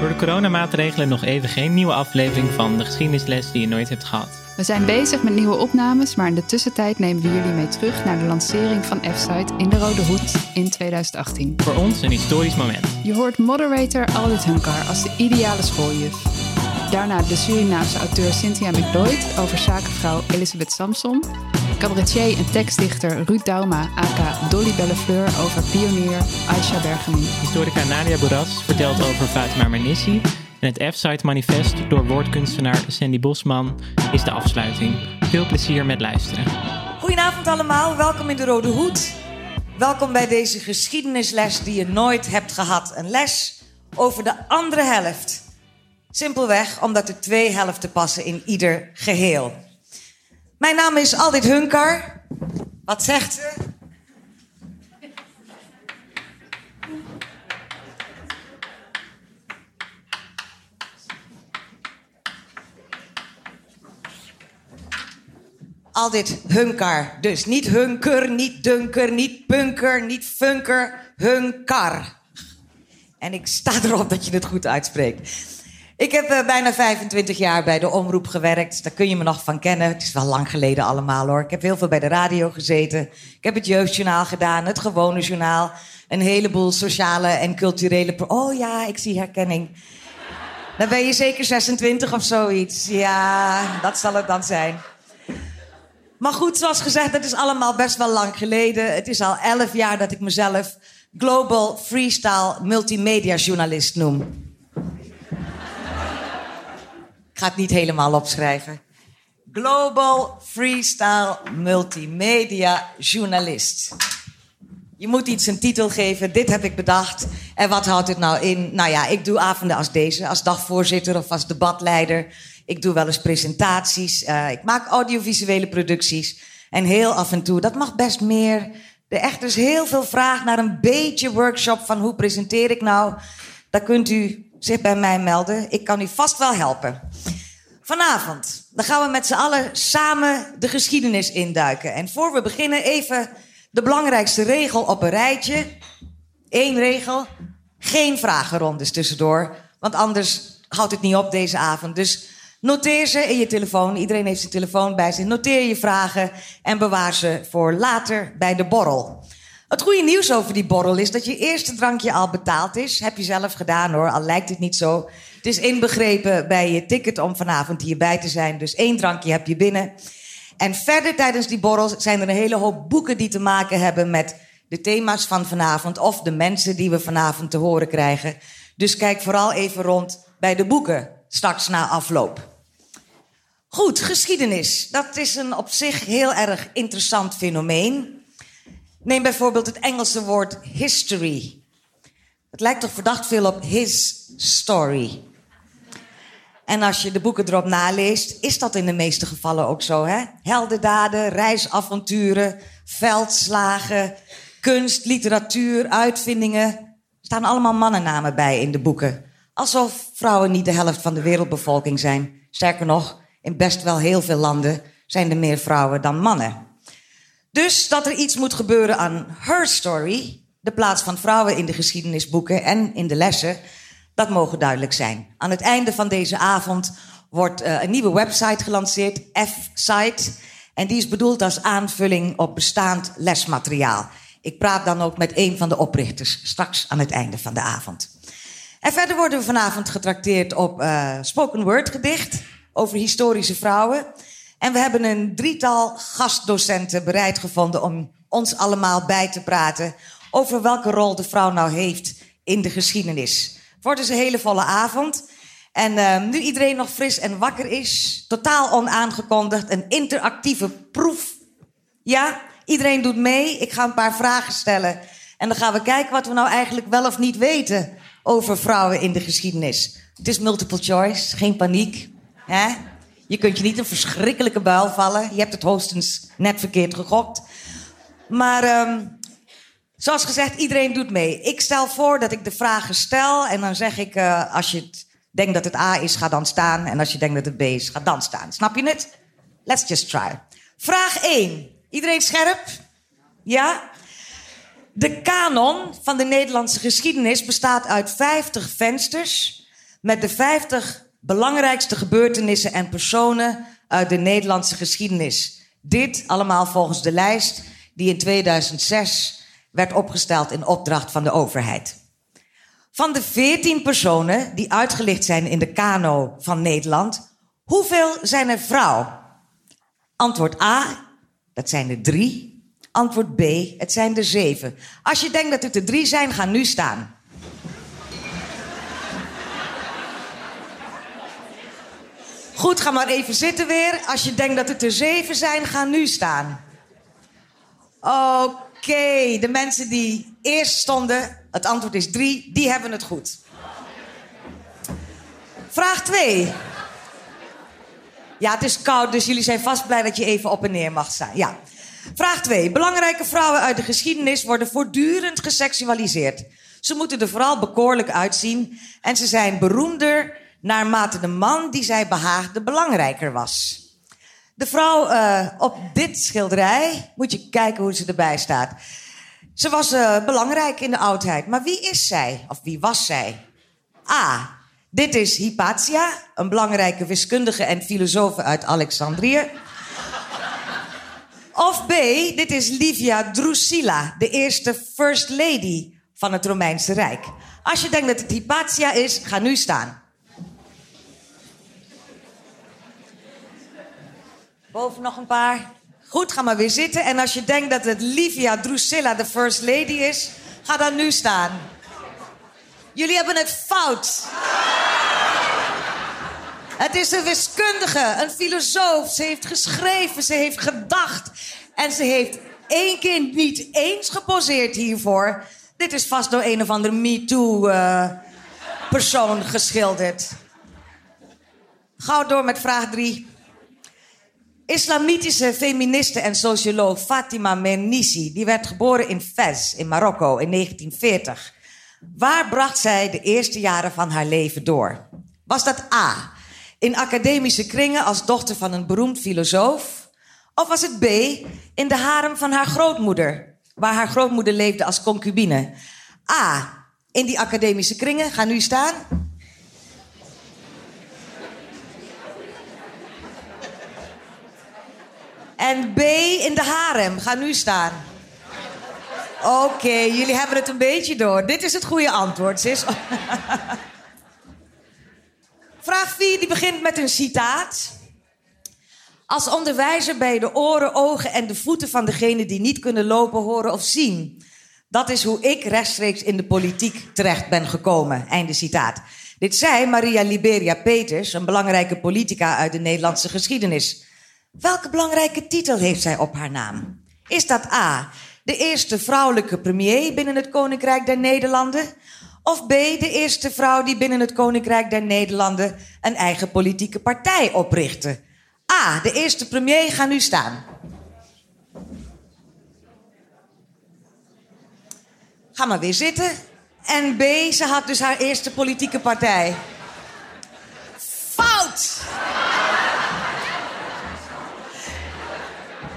Door de coronamaatregelen nog even geen nieuwe aflevering van de geschiedenisles die je nooit hebt gehad. We zijn bezig met nieuwe opnames, maar in de tussentijd nemen we jullie mee terug naar de lancering van F-Site in de Rode Hoed in 2018. Voor ons een historisch moment. Je hoort moderator Aldit Hunkar als de ideale schooljuf. Daarna de Surinaamse auteur Cynthia McLeod over zakenvrouw Elisabeth Samson. Cabaretier en tekstdichter Ruud Dauma, aka Dolly Bellefleur, over pionier Aisha Bergamin. Historica Nadia Boeras vertelt over Fatima Mernissi. En het F-Site manifest door woordkunstenaar Sandy Bosman is de afsluiting. Veel plezier met luisteren. Goedenavond allemaal, welkom in de Rode Hoed. Welkom bij deze geschiedenisles die je nooit hebt gehad. Een les over de andere helft. Simpelweg omdat er twee helften passen in ieder geheel. Mijn naam is Aldit Hunkar. Wat zegt ze? Aldit Hunkar. Dus niet hunker, niet dunker, niet punker, niet funker. Hunkar. En ik sta erop dat je het goed uitspreekt. Ik heb uh, bijna 25 jaar bij de omroep gewerkt. Daar kun je me nog van kennen. Het is wel lang geleden allemaal hoor. Ik heb heel veel bij de radio gezeten. Ik heb het jeugdjournaal gedaan, het gewone journaal. Een heleboel sociale en culturele... Oh ja, ik zie herkenning. Dan ben je zeker 26 of zoiets. Ja, dat zal het dan zijn. Maar goed, zoals gezegd, het is allemaal best wel lang geleden. Het is al 11 jaar dat ik mezelf Global Freestyle Multimedia Journalist noem. Ik ga het niet helemaal opschrijven. Global Freestyle Multimedia Journalist. Je moet iets een titel geven. Dit heb ik bedacht. En wat houdt het nou in? Nou ja, ik doe avonden als deze, als dagvoorzitter of als debatleider. Ik doe wel eens presentaties. Uh, ik maak audiovisuele producties. En heel af en toe, dat mag best meer. Er echt is heel veel vraag naar een beetje workshop van hoe presenteer ik nou. Daar kunt u zich bij mij melden. Ik kan u vast wel helpen. Vanavond, dan gaan we met z'n allen samen de geschiedenis induiken. En voor we beginnen even de belangrijkste regel op een rijtje. Eén regel, geen vragenrondes tussendoor. Want anders houdt het niet op deze avond. Dus noteer ze in je telefoon. Iedereen heeft zijn telefoon bij zich. Noteer je vragen en bewaar ze voor later bij de borrel. Het goede nieuws over die borrel is dat je eerste drankje al betaald is. Heb je zelf gedaan hoor, al lijkt het niet zo. Het is inbegrepen bij je ticket om vanavond hierbij te zijn. Dus één drankje heb je binnen. En verder tijdens die borrel zijn er een hele hoop boeken die te maken hebben met de thema's van vanavond of de mensen die we vanavond te horen krijgen. Dus kijk vooral even rond bij de boeken straks na afloop. Goed, geschiedenis. Dat is een op zich heel erg interessant fenomeen. Neem bijvoorbeeld het Engelse woord history. Het lijkt toch verdacht veel op his story. En als je de boeken erop naleest, is dat in de meeste gevallen ook zo. Hè? Heldendaden, reisavonturen, veldslagen, kunst, literatuur, uitvindingen. Staan allemaal mannennamen bij in de boeken. Alsof vrouwen niet de helft van de wereldbevolking zijn. Sterker nog, in best wel heel veel landen zijn er meer vrouwen dan mannen. Dus dat er iets moet gebeuren aan her story, de plaats van vrouwen in de geschiedenisboeken en in de lessen, dat mogen duidelijk zijn. Aan het einde van deze avond wordt uh, een nieuwe website gelanceerd, F-Site. En die is bedoeld als aanvulling op bestaand lesmateriaal. Ik praat dan ook met een van de oprichters straks aan het einde van de avond. En verder worden we vanavond getrakteerd op uh, spoken word gedicht over historische vrouwen. En we hebben een drietal gastdocenten bereid gevonden om ons allemaal bij te praten over welke rol de vrouw nou heeft in de geschiedenis. Het wordt dus een hele volle avond. En uh, nu iedereen nog fris en wakker is, totaal onaangekondigd, een interactieve proef. Ja, iedereen doet mee. Ik ga een paar vragen stellen. En dan gaan we kijken wat we nou eigenlijk wel of niet weten over vrouwen in de geschiedenis. Het is multiple choice, geen paniek. Hè? Je kunt je niet een verschrikkelijke buil vallen. Je hebt het hoogstens net verkeerd gegokt. Maar um, zoals gezegd, iedereen doet mee. Ik stel voor dat ik de vragen stel. En dan zeg ik, uh, als je denkt dat het A is, ga dan staan. En als je denkt dat het B is, ga dan staan. Snap je het? Let's just try. Vraag 1. Iedereen scherp? Ja? De kanon van de Nederlandse geschiedenis bestaat uit 50 vensters met de 50 belangrijkste gebeurtenissen en personen uit de Nederlandse geschiedenis. Dit allemaal volgens de lijst die in 2006 werd opgesteld in opdracht van de overheid. Van de 14 personen die uitgelicht zijn in de kano van Nederland, hoeveel zijn er vrouw? Antwoord A, dat zijn er drie. Antwoord B, het zijn er zeven. Als je denkt dat het er drie zijn, ga nu staan. Goed, ga maar even zitten weer. Als je denkt dat het er zeven zijn, ga nu staan. Oké, de mensen die eerst stonden, het antwoord is drie, die hebben het goed. Vraag 2. Ja, het is koud, dus jullie zijn vast blij dat je even op en neer mag staan. Ja. Vraag 2. Belangrijke vrouwen uit de geschiedenis worden voortdurend geseksualiseerd. Ze moeten er vooral bekoorlijk uitzien en ze zijn beroemder naarmate de man die zij behaagde belangrijker was. De vrouw uh, op dit schilderij, moet je kijken hoe ze erbij staat. Ze was uh, belangrijk in de oudheid, maar wie is zij? Of wie was zij? A. Dit is Hypatia, een belangrijke wiskundige en filosoof uit Alexandrië. Of B, dit is Livia Drusilla, de eerste First Lady van het Romeinse Rijk. Als je denkt dat het Hypatia is, ga nu staan. Boven nog een paar. Goed, ga maar weer zitten. En als je denkt dat het Livia Drusilla de First Lady is, ga dan nu staan. Jullie hebben het fout. Het is een wiskundige, een filosoof. Ze heeft geschreven, ze heeft gedacht. En ze heeft één keer niet eens geposeerd hiervoor. Dit is vast door een of andere MeToo-persoon uh, geschilderd. Gauw door met vraag drie. Islamitische feministe en socioloog Fatima Mernissi... die werd geboren in Fez in Marokko in 1940. Waar bracht zij de eerste jaren van haar leven door? Was dat A, in academische kringen als dochter van een beroemd filosoof? Of was het B, in de harem van haar grootmoeder, waar haar grootmoeder leefde als concubine? A, in die academische kringen, ga nu staan. En B, in de harem, ga nu staan. Oké, jullie hebben het een beetje door. Dit is het goede antwoord, sis. Vraag 4 die begint met een citaat. Als onderwijzer je de oren, ogen en de voeten van degene die niet kunnen lopen, horen of zien. Dat is hoe ik rechtstreeks in de politiek terecht ben gekomen. Einde citaat. Dit zei Maria Liberia Peters, een belangrijke politica uit de Nederlandse geschiedenis. Welke belangrijke titel heeft zij op haar naam? Is dat A, de eerste vrouwelijke premier binnen het Koninkrijk der Nederlanden? Of B, de eerste vrouw die binnen het Koninkrijk der Nederlanden een eigen politieke partij oprichtte? A, de eerste premier, ga nu staan. Ga maar weer zitten. En B, ze had dus haar eerste politieke partij.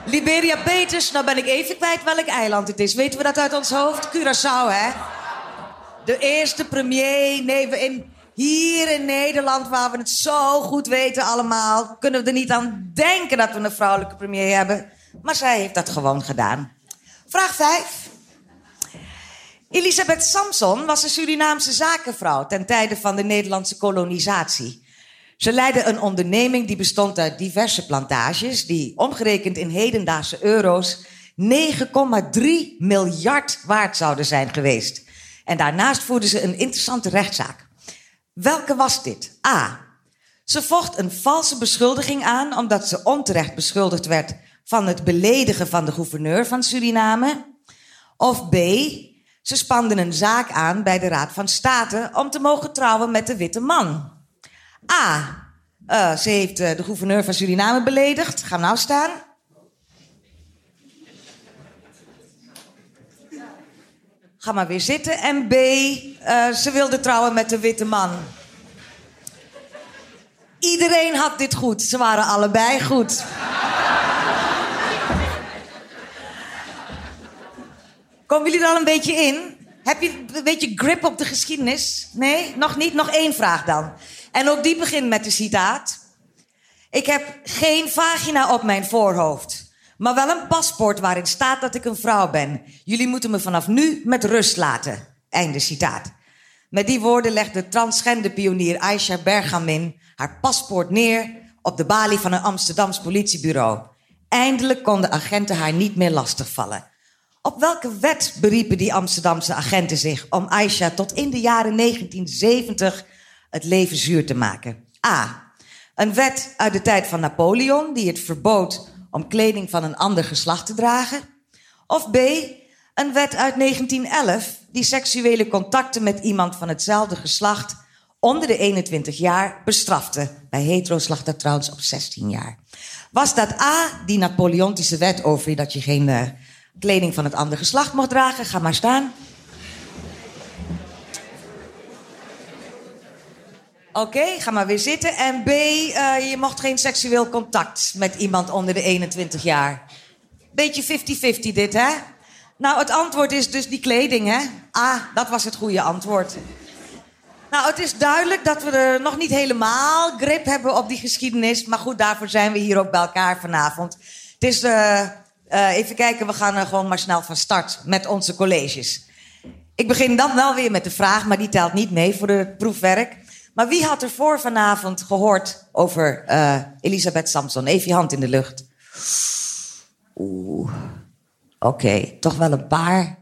Liberia Peters, nou ben ik even kwijt welk eiland het is. Weten we dat uit ons hoofd? Curaçao, hè? De eerste premier. Nee, we in, hier in Nederland, waar we het zo goed weten allemaal... kunnen we er niet aan denken dat we een vrouwelijke premier hebben. Maar zij heeft dat gewoon gedaan. Vraag 5. Elisabeth Samson was een Surinaamse zakenvrouw... ten tijde van de Nederlandse kolonisatie... Ze leidde een onderneming die bestond uit diverse plantages, die omgerekend in hedendaagse euro's 9,3 miljard waard zouden zijn geweest. En daarnaast voerde ze een interessante rechtszaak. Welke was dit? A. Ze vocht een valse beschuldiging aan omdat ze onterecht beschuldigd werd van het beledigen van de gouverneur van Suriname. Of B. Ze spanden een zaak aan bij de Raad van State om te mogen trouwen met de witte man. A. Uh, ze heeft uh, de gouverneur van Suriname beledigd. Ga nou staan. Ga maar weer zitten. En B. Uh, ze wilde trouwen met de witte man. Iedereen had dit goed. Ze waren allebei goed. Komen jullie er al een beetje in? Heb je een beetje grip op de geschiedenis? Nee? Nog niet? Nog één vraag dan. En ook die begint met de citaat. Ik heb geen vagina op mijn voorhoofd, maar wel een paspoort waarin staat dat ik een vrouw ben. Jullie moeten me vanaf nu met rust laten. Einde citaat. Met die woorden legde transgender pionier Aisha Bergamin haar paspoort neer op de balie van een Amsterdams politiebureau. Eindelijk konden agenten haar niet meer lastigvallen. Op welke wet beriepen die Amsterdamse agenten zich om Aisha tot in de jaren 1970 het leven zuur te maken? A. Een wet uit de tijd van Napoleon die het verbood om kleding van een ander geslacht te dragen. Of B. Een wet uit 1911 die seksuele contacten met iemand van hetzelfde geslacht onder de 21 jaar bestrafte. Bij heteroslachten trouwens op 16 jaar. Was dat A, die Napoleontische wet over dat je geen uh, kleding van het andere geslacht mocht dragen? Ga maar staan. Oké, ga maar weer zitten. En B, uh, je mocht geen seksueel contact met iemand onder de 21 jaar. Beetje 50-50 dit, hè? Nou, het antwoord is dus die kleding, hè? Ah, dat was het goede antwoord. Nou, het is duidelijk dat we er nog niet helemaal grip hebben op die geschiedenis. Maar goed, daarvoor zijn we hier ook bij elkaar vanavond. Het is, uh, uh, even kijken, we gaan er gewoon maar snel van start met onze colleges. Ik begin dan wel weer met de vraag, maar die telt niet mee voor het proefwerk. Maar wie had er voor vanavond gehoord over uh, Elisabeth Samson? Even je hand in de lucht. Oeh, oké, toch wel een paar,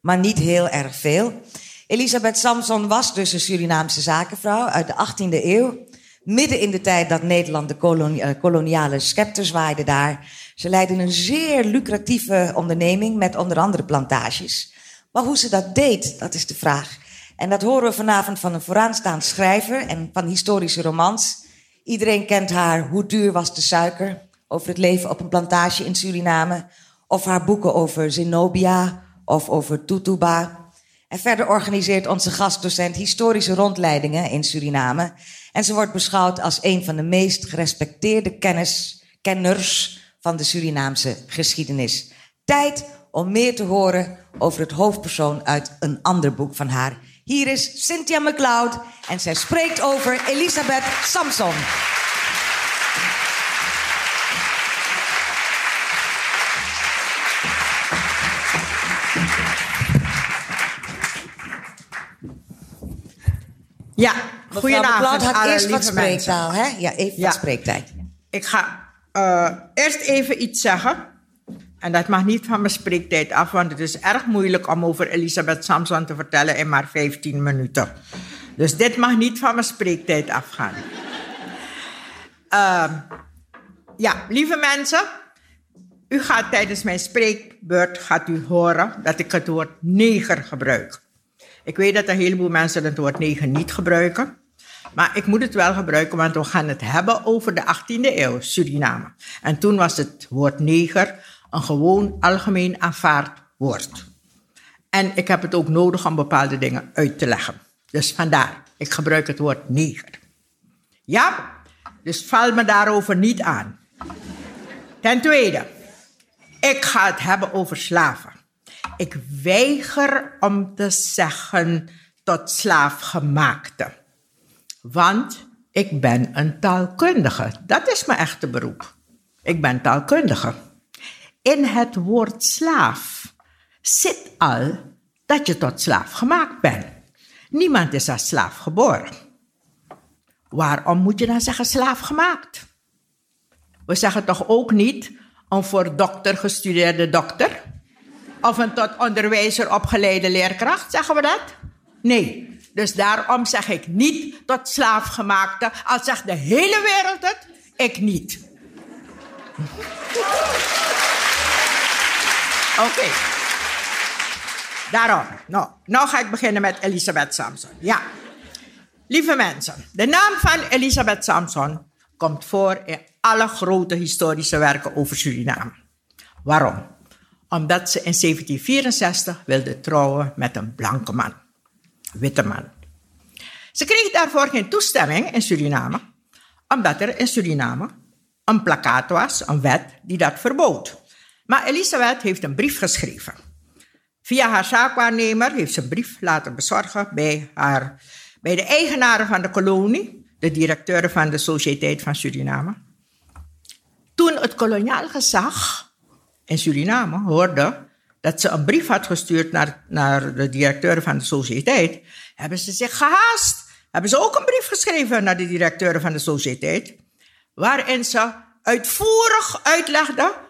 maar niet heel erg veel. Elisabeth Samson was dus een Surinaamse zakenvrouw uit de 18e eeuw. Midden in de tijd dat Nederland de kolonia koloniale scepter zwaaide daar. Ze leidde een zeer lucratieve onderneming met onder andere plantages. Maar hoe ze dat deed, dat is de vraag. En dat horen we vanavond van een vooraanstaand schrijver en van historische romans. Iedereen kent haar Hoe duur was de suiker? Over het leven op een plantage in Suriname. Of haar boeken over Zenobia of over Tutuba. En verder organiseert onze gastdocent historische rondleidingen in Suriname. En ze wordt beschouwd als een van de meest gerespecteerde kennis, kenners van de Surinaamse geschiedenis. Tijd om meer te horen over het hoofdpersoon uit een ander boek van haar. Hier is Cynthia McLeod en zij spreekt over Elisabeth Samson. Ja, goedenavond. had eerst wat spreektaal, hè? Ja, even ja. wat spreektijd. Ik ga uh, eerst even iets zeggen. En dat mag niet van mijn spreektijd af, want het is erg moeilijk om over Elisabeth Samson te vertellen in maar 15 minuten. Dus dit mag niet van mijn spreektijd afgaan. Uh, ja, lieve mensen, u gaat tijdens mijn spreekbeurt gaat u horen dat ik het woord neger gebruik. Ik weet dat een heleboel mensen het woord neger niet gebruiken. Maar ik moet het wel gebruiken, want we gaan het hebben over de 18e eeuw, Suriname. En toen was het woord neger een gewoon algemeen aanvaard woord. En ik heb het ook nodig om bepaalde dingen uit te leggen. Dus vandaar, ik gebruik het woord neger. Ja, dus val me daarover niet aan. Ten tweede, ik ga het hebben over slaven. Ik weiger om te zeggen tot slaafgemaakte. Want ik ben een taalkundige. Dat is mijn echte beroep. Ik ben taalkundige. In het woord slaaf zit al dat je tot slaaf gemaakt bent. Niemand is als slaaf geboren. Waarom moet je dan zeggen slaaf gemaakt? We zeggen toch ook niet een voor dokter gestudeerde dokter? Of een tot onderwijzer opgeleide leerkracht, zeggen we dat? Nee. Dus daarom zeg ik niet tot slaafgemaakte, al zegt de hele wereld het, ik niet. Oké. Daarom. Nou, nou ga ik beginnen met Elisabeth Samson. Ja. Lieve mensen, de naam van Elisabeth Samson komt voor in alle grote historische werken over Suriname. Waarom? Omdat ze in 1764 wilde trouwen met een blanke man, witte man. Ze kreeg daarvoor geen toestemming in Suriname, omdat er in Suriname een plakkaat was, een wet, die dat verbood. Maar Elisabeth heeft een brief geschreven. Via haar zaakwaarnemer heeft ze een brief laten bezorgen bij, haar, bij de eigenaren van de kolonie, de directeur van de Sociëteit van Suriname. Toen het koloniaal gezag in Suriname hoorde dat ze een brief had gestuurd naar, naar de directeur van de sociëteit, hebben ze zich gehaast. Hebben ze ook een brief geschreven naar de directeur van de sociëteit, waarin ze uitvoerig uitlegde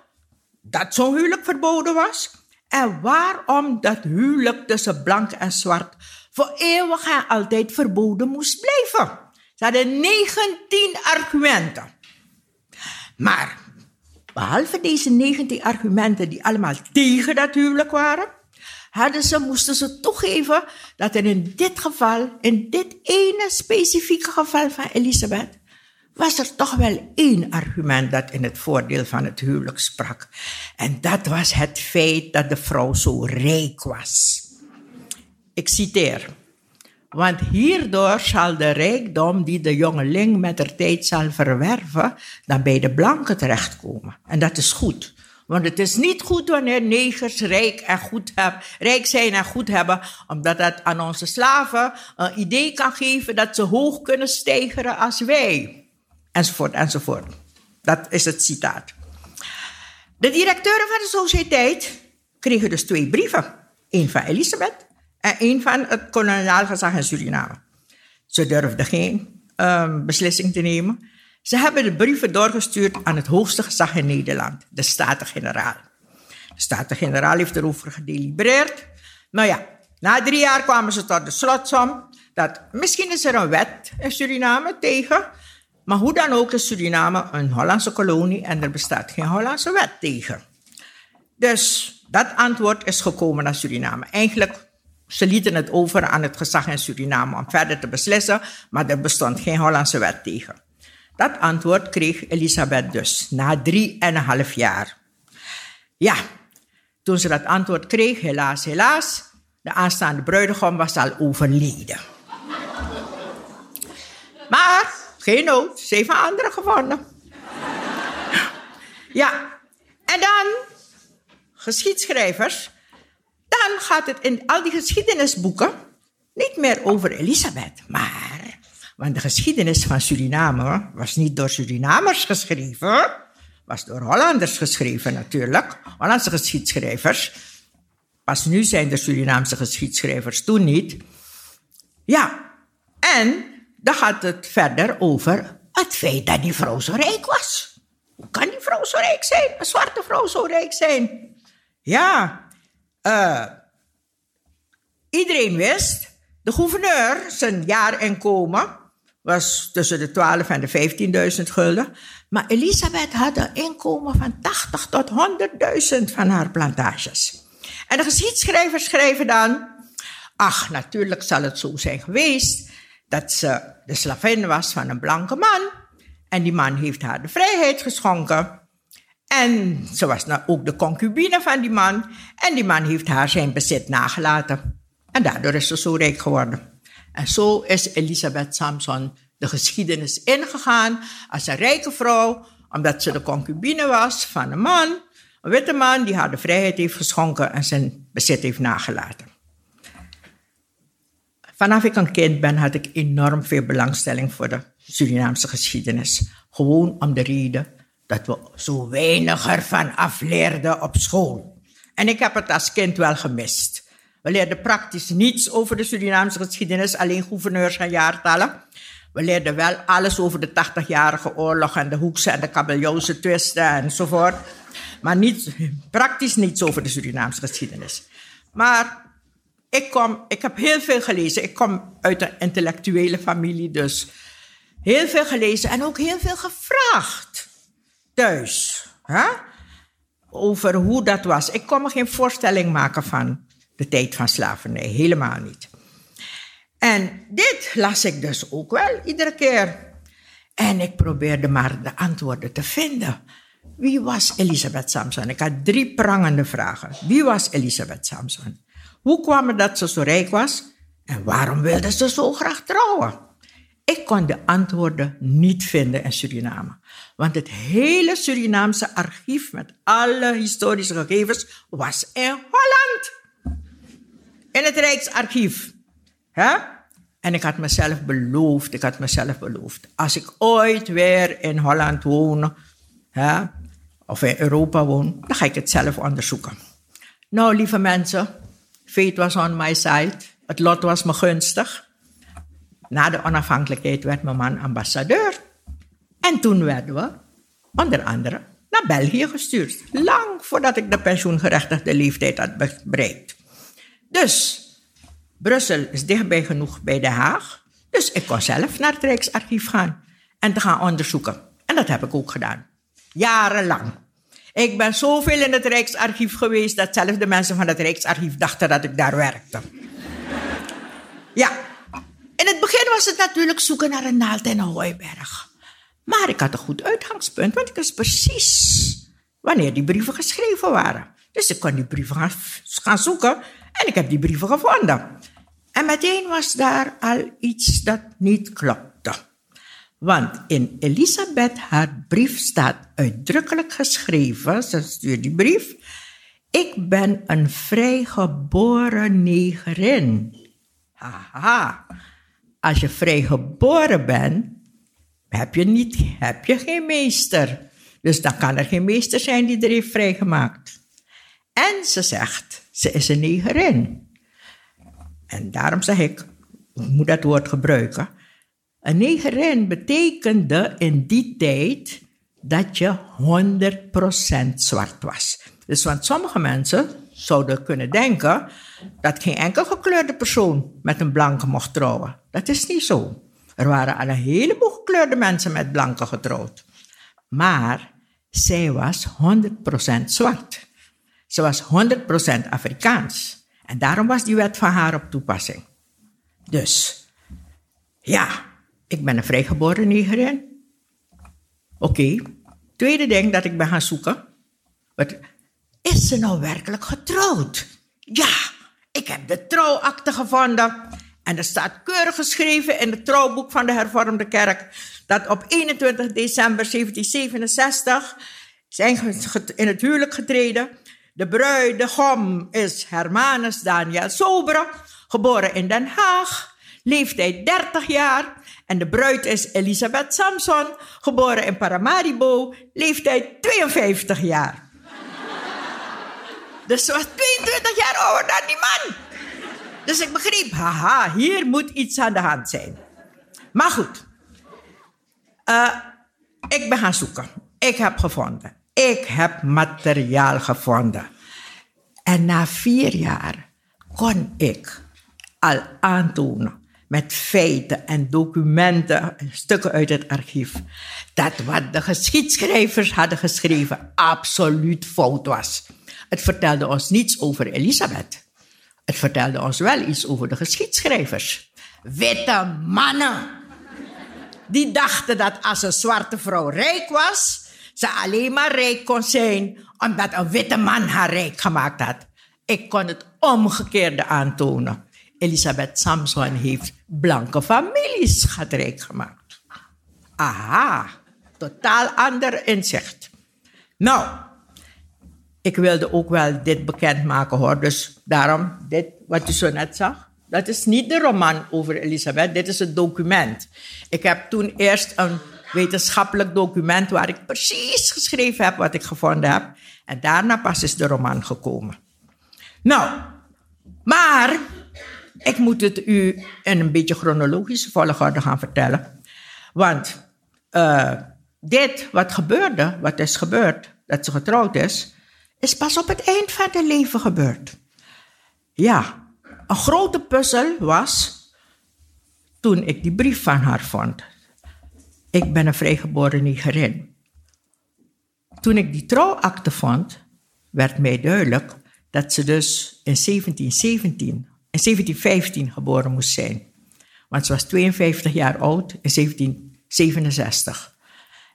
dat zo'n huwelijk verboden was en waarom dat huwelijk tussen blank en zwart voor eeuwig en altijd verboden moest blijven. Ze hadden 19 argumenten. Maar behalve deze 19 argumenten die allemaal tegen dat huwelijk waren, hadden ze, moesten ze toegeven dat er in dit geval, in dit ene specifieke geval van Elisabeth, was er toch wel één argument dat in het voordeel van het huwelijk sprak. En dat was het feit dat de vrouw zo rijk was. Ik citeer. Want hierdoor zal de rijkdom die de jongeling met de tijd zal verwerven, dan bij de blanken terechtkomen. En dat is goed. Want het is niet goed wanneer negers rijk, en goed rijk zijn en goed hebben, omdat dat aan onze slaven een idee kan geven dat ze hoog kunnen stijgeren als wij. Enzovoort, enzovoort. Dat is het citaat. De directeuren van de sociëteit kregen dus twee brieven. Eén van Elisabeth en één van het koloniaal gezag in Suriname. Ze durfden geen um, beslissing te nemen. Ze hebben de brieven doorgestuurd aan het hoogste gezag in Nederland, de Staten-Generaal. De Staten-Generaal heeft erover gedelibereerd. Nou ja, na drie jaar kwamen ze tot de slotsom dat misschien is er een wet in Suriname tegen, maar hoe dan ook is Suriname een Hollandse kolonie en er bestaat geen Hollandse wet tegen. Dus dat antwoord is gekomen naar Suriname. Eigenlijk ze lieten het over aan het gezag in Suriname om verder te beslissen, maar er bestond geen Hollandse wet tegen. Dat antwoord kreeg Elisabeth dus na drie en een half jaar. Ja, toen ze dat antwoord kreeg, helaas, helaas, de aanstaande bruidegom was al overleden. Maar geen nood, ze heeft een andere gevonden. Ja, en dan geschiedschrijvers dan gaat het in al die geschiedenisboeken niet meer over Elisabeth, maar. Want de geschiedenis van Suriname was niet door Surinamers geschreven, was door Hollanders geschreven natuurlijk, Hollandse geschiedschrijvers. Pas nu zijn de Surinaamse geschiedschrijvers, toen niet. Ja, en dan gaat het verder over het feit dat die vrouw zo rijk was. Hoe kan die vrouw zo rijk zijn? Een zwarte vrouw zo rijk zijn? Ja, uh, iedereen wist, de gouverneur, zijn jaarinkomen was tussen de 12 en de 15.000 gulden. Maar Elisabeth had een inkomen van 80 tot 100.000 van haar plantages. En de geschiedschrijvers schrijven dan, ach, natuurlijk zal het zo zijn geweest dat ze de slavin was van een blanke man. En die man heeft haar de vrijheid geschonken. En ze was nou ook de concubine van die man. En die man heeft haar zijn bezit nagelaten. En daardoor is ze zo rijk geworden. En zo is Elisabeth Samson de geschiedenis ingegaan als een rijke vrouw, omdat ze de concubine was van een man, een witte man die haar de vrijheid heeft geschonken en zijn bezit heeft nagelaten. Vanaf ik een kind ben, had ik enorm veel belangstelling voor de Surinaamse geschiedenis. Gewoon om de reden dat we zo weinig ervan afleerden op school. En ik heb het als kind wel gemist. We leerden praktisch niets over de Surinaamse geschiedenis, alleen gouverneurs en jaartallen. We leerden wel alles over de 80-jarige oorlog en de Hoekse en de Kabeljauwse twisten enzovoort. Maar niet, praktisch niets over de Surinaamse geschiedenis. Maar ik, kom, ik heb heel veel gelezen. Ik kom uit een intellectuele familie, dus heel veel gelezen en ook heel veel gevraagd thuis. Hè? Over hoe dat was. Ik kon me geen voorstelling maken van de tijd van slavernij. Helemaal niet. En dit las ik dus ook wel iedere keer. En ik probeerde maar de antwoorden te vinden. Wie was Elisabeth Samson? Ik had drie prangende vragen. Wie was Elisabeth Samson? Hoe kwam het dat ze zo rijk was? En waarom wilde ze zo graag trouwen? Ik kon de antwoorden niet vinden in Suriname. Want het hele Surinaamse archief met alle historische gegevens was in Holland. in het Rijksarchief. En ik had mezelf beloofd, ik had mezelf beloofd. Als ik ooit weer in Holland woon, of in Europa woon, dan ga ik het zelf onderzoeken. Nou, lieve mensen, fate was on my side. Het lot was me gunstig. Na de onafhankelijkheid werd mijn man ambassadeur. En toen werden we, onder andere, naar België gestuurd. Lang voordat ik de pensioengerechtigde leeftijd had bereikt. Dus, Brussel is dichtbij genoeg bij Den Haag. Dus ik kon zelf naar het Rijksarchief gaan en te gaan onderzoeken. En dat heb ik ook gedaan. Jarenlang. Ik ben zoveel in het Rijksarchief geweest dat zelfs de mensen van het Rijksarchief dachten dat ik daar werkte. Ja, in het begin was het natuurlijk zoeken naar een naald en een hooiberg. Maar ik had een goed uitgangspunt, want ik wist precies wanneer die brieven geschreven waren. Dus ik kon die brieven gaan, gaan zoeken en ik heb die brieven gevonden. En meteen was daar al iets dat niet klopte. Want in Elisabeth haar brief staat uitdrukkelijk geschreven, ze stuurt die brief, ik ben een vrijgeboren negerin. Haha, als je vrijgeboren bent, heb je, niet, heb je geen meester. Dus dan kan er geen meester zijn die er heeft vrijgemaakt. En ze zegt, ze is een negerin. En daarom zeg ik, ik moet dat woord gebruiken. Een negerin betekende in die tijd dat je 100% zwart was. Dus want sommige mensen zouden kunnen denken dat geen enkel gekleurde persoon met een blanke mocht trouwen. Dat is niet zo. Er waren al een heleboel gekleurde mensen met blanken getrouwd. Maar zij was 100% zwart. Ze was 100% Afrikaans. En daarom was die wet van haar op toepassing. Dus, ja, ik ben een vrijgeboren negerin. Oké. Tweede ding dat ik ben gaan zoeken. Wat, is ze nou werkelijk getrouwd? Ja, ik heb de trouwakte gevonden. En er staat keurig geschreven in het trouwboek van de hervormde kerk dat op 21 december 1767 zijn in het huwelijk getreden. De bruidegom is Hermanus Daniel Sobere, geboren in Den Haag, leeftijd 30 jaar. En de bruid is Elisabeth Samson, geboren in Paramaribo, leeftijd 52 jaar. Dus ze was 22 jaar ouder dan die man. Dus ik begreep, haha, hier moet iets aan de hand zijn. Maar goed, uh, ik ben gaan zoeken. Ik heb gevonden. Ik heb materiaal gevonden. En na vier jaar kon ik al aantonen met feiten en documenten, stukken uit het archief, dat wat de geschiedschrijvers hadden geschreven absoluut fout was. Het vertelde ons niets over Elisabeth. Het vertelde ons wel iets over de geschiedschrijvers. Witte mannen. Die dachten dat als een zwarte vrouw rijk was, ze alleen maar rijk kon zijn omdat een witte man haar rijk gemaakt had. Ik kon het omgekeerde aantonen. Elisabeth Samson heeft blanke families rijk gemaakt. Aha, totaal ander inzicht. Nou, ik wilde ook wel dit bekendmaken hoor. Dus daarom, dit wat u zo net zag. Dat is niet de roman over Elisabeth, dit is het document. Ik heb toen eerst een wetenschappelijk document waar ik precies geschreven heb wat ik gevonden heb. En daarna pas is de roman gekomen. Nou, maar ik moet het u in een beetje chronologische volgorde gaan vertellen. Want uh, dit wat gebeurde, wat is gebeurd, dat ze getrouwd is, is pas op het eind van haar leven gebeurd. Ja, een grote puzzel was toen ik die brief van haar vond. Ik ben een vrijgeboren Nigerin. Toen ik die trouwakte vond, werd mij duidelijk dat ze dus in 1717, in 1715 geboren moest zijn. Want ze was 52 jaar oud in 1767.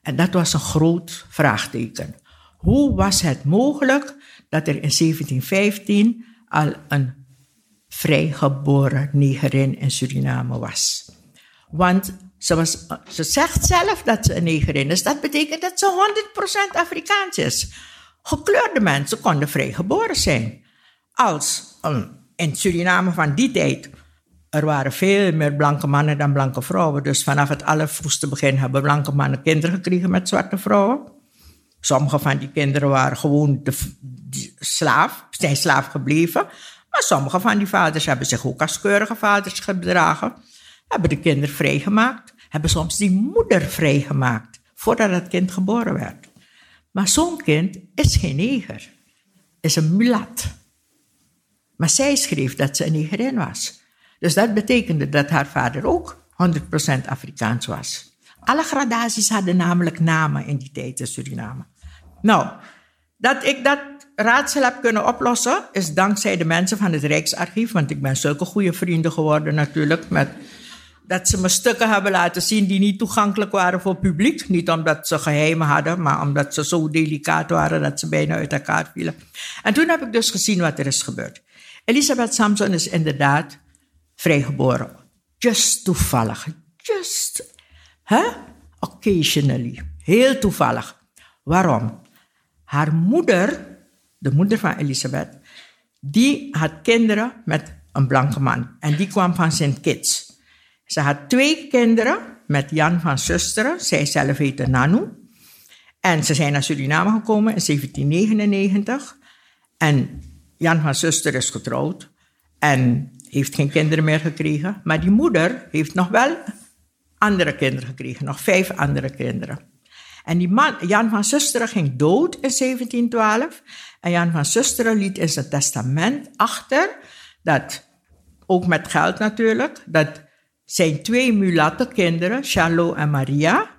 En dat was een groot vraagteken. Hoe was het mogelijk dat er in 1715 al een vrijgeboren negerin in Suriname was? Want ze, was, ze zegt zelf dat ze een negerin is. Dat betekent dat ze 100% Afrikaans is. Gekleurde mensen konden vrijgeboren zijn. Als een in Suriname van die tijd, er waren veel meer blanke mannen dan blanke vrouwen. Dus vanaf het allervroegste begin hebben blanke mannen kinderen gekregen met zwarte vrouwen. Sommige van die kinderen waren gewoon de, slaaf, zijn slaaf gebleven. Maar sommige van die vaders hebben zich ook als keurige vaders gedragen. Hebben de kinderen vrijgemaakt. Hebben soms die moeder vrijgemaakt voordat het kind geboren werd. Maar zo'n kind is geen neger. Is een mulat. Maar zij schreef dat ze een negerin was. Dus dat betekende dat haar vader ook 100% Afrikaans was. Alle gradaties hadden namelijk namen in die tijd in Suriname. Nou, dat ik dat raadsel heb kunnen oplossen, is dankzij de mensen van het Rijksarchief. Want ik ben zulke goede vrienden geworden natuurlijk. Met, dat ze me stukken hebben laten zien die niet toegankelijk waren voor het publiek. Niet omdat ze geheimen hadden, maar omdat ze zo delicaat waren dat ze bijna uit elkaar vielen. En toen heb ik dus gezien wat er is gebeurd. Elisabeth Samson is inderdaad vrijgeboren. Just toevallig. Just. Hè? Occasionally. Heel toevallig. Waarom? Haar moeder, de moeder van Elisabeth, die had kinderen met een blanke man. En die kwam van Sint Kitts. Ze had twee kinderen met Jan van Zusteren. Zij zelf heette Nanu. En ze zijn naar Suriname gekomen in 1799. En Jan van Zuster is getrouwd. En heeft geen kinderen meer gekregen. Maar die moeder heeft nog wel andere kinderen gekregen. Nog vijf andere kinderen. En die man, Jan van Susteren ging dood in 1712. En Jan van Susteren liet in zijn testament achter dat, ook met geld natuurlijk, dat zijn twee mulatte kinderen, Charlot en Maria,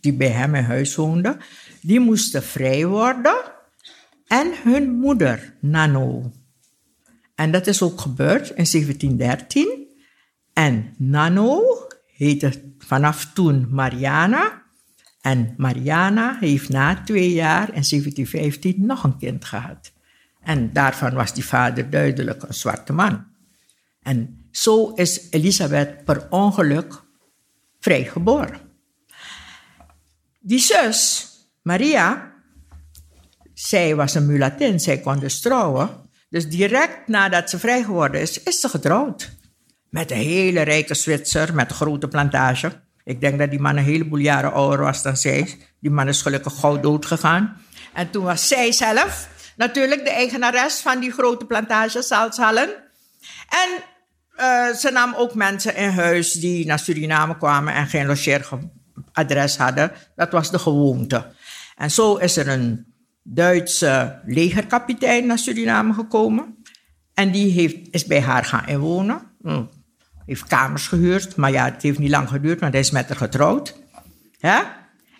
die bij hem in huis woonden, die moesten vrij worden. En hun moeder, Nano. En dat is ook gebeurd in 1713. En Nano heette vanaf toen Mariana. En Mariana heeft na twee jaar in 1715 nog een kind gehad. En daarvan was die vader duidelijk een zwarte man. En zo is Elisabeth per ongeluk vrijgeboren. Die zus, Maria, zij was een mulatin, zij kon dus trouwen. Dus direct nadat ze vrij geworden is, is ze getrouwd. Met een hele rijke Zwitser met een grote plantage. Ik denk dat die man een heleboel jaren ouder was dan zij. Die man is gelukkig gauw dood gegaan. En toen was zij zelf natuurlijk de eigenares van die grote plantage, Salzhallen. En uh, ze nam ook mensen in huis die naar Suriname kwamen en geen logeeradres hadden. Dat was de gewoonte. En zo is er een Duitse legerkapitein naar Suriname gekomen. En die heeft, is bij haar gaan inwonen. Hm. Heeft kamers gehuurd, maar ja, het heeft niet lang geduurd, want hij is met haar getrouwd. Ja?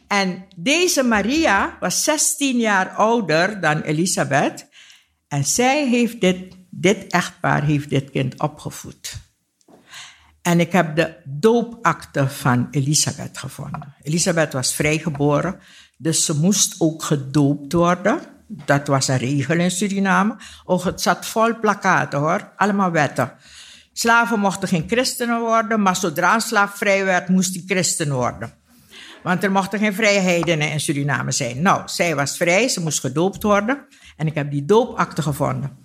En deze Maria was 16 jaar ouder dan Elisabeth. En zij heeft dit, dit echtpaar heeft dit kind opgevoed. En ik heb de doopakte van Elisabeth gevonden. Elisabeth was vrijgeboren dus ze moest ook gedoopt worden. Dat was een regel in Suriname. Oh, het zat vol plakaten hoor, allemaal wetten. Slaven mochten geen christenen worden, maar zodra een slaaf vrij werd, moest hij christen worden. Want er mochten geen vrijheden in Suriname zijn. Nou, zij was vrij, ze moest gedoopt worden. En ik heb die doopakte gevonden.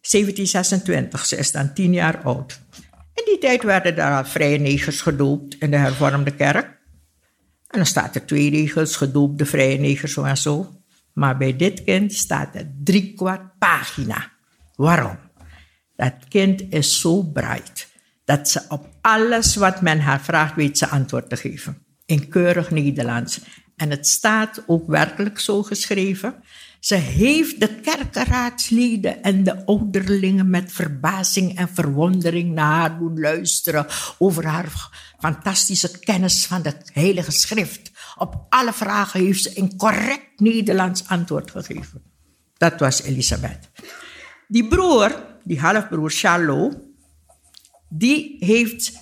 1726, ze is dan tien jaar oud. In die tijd werden daar al vrije negers gedoopt in de hervormde kerk. En dan staat er twee regels, gedoopte vrije negers zo en zo. Maar bij dit kind staat er drie kwart pagina. Waarom? Dat kind is zo bright dat ze op alles wat men haar vraagt weet ze antwoord te geven. In keurig Nederlands. En het staat ook werkelijk zo geschreven. Ze heeft de kerkenraadsleden en de ouderlingen met verbazing en verwondering naar haar doen luisteren over haar fantastische kennis van de Heilige Schrift. Op alle vragen heeft ze in correct Nederlands antwoord gegeven. Dat was Elisabeth. Die broer, die halfbroer Charlot, die heeft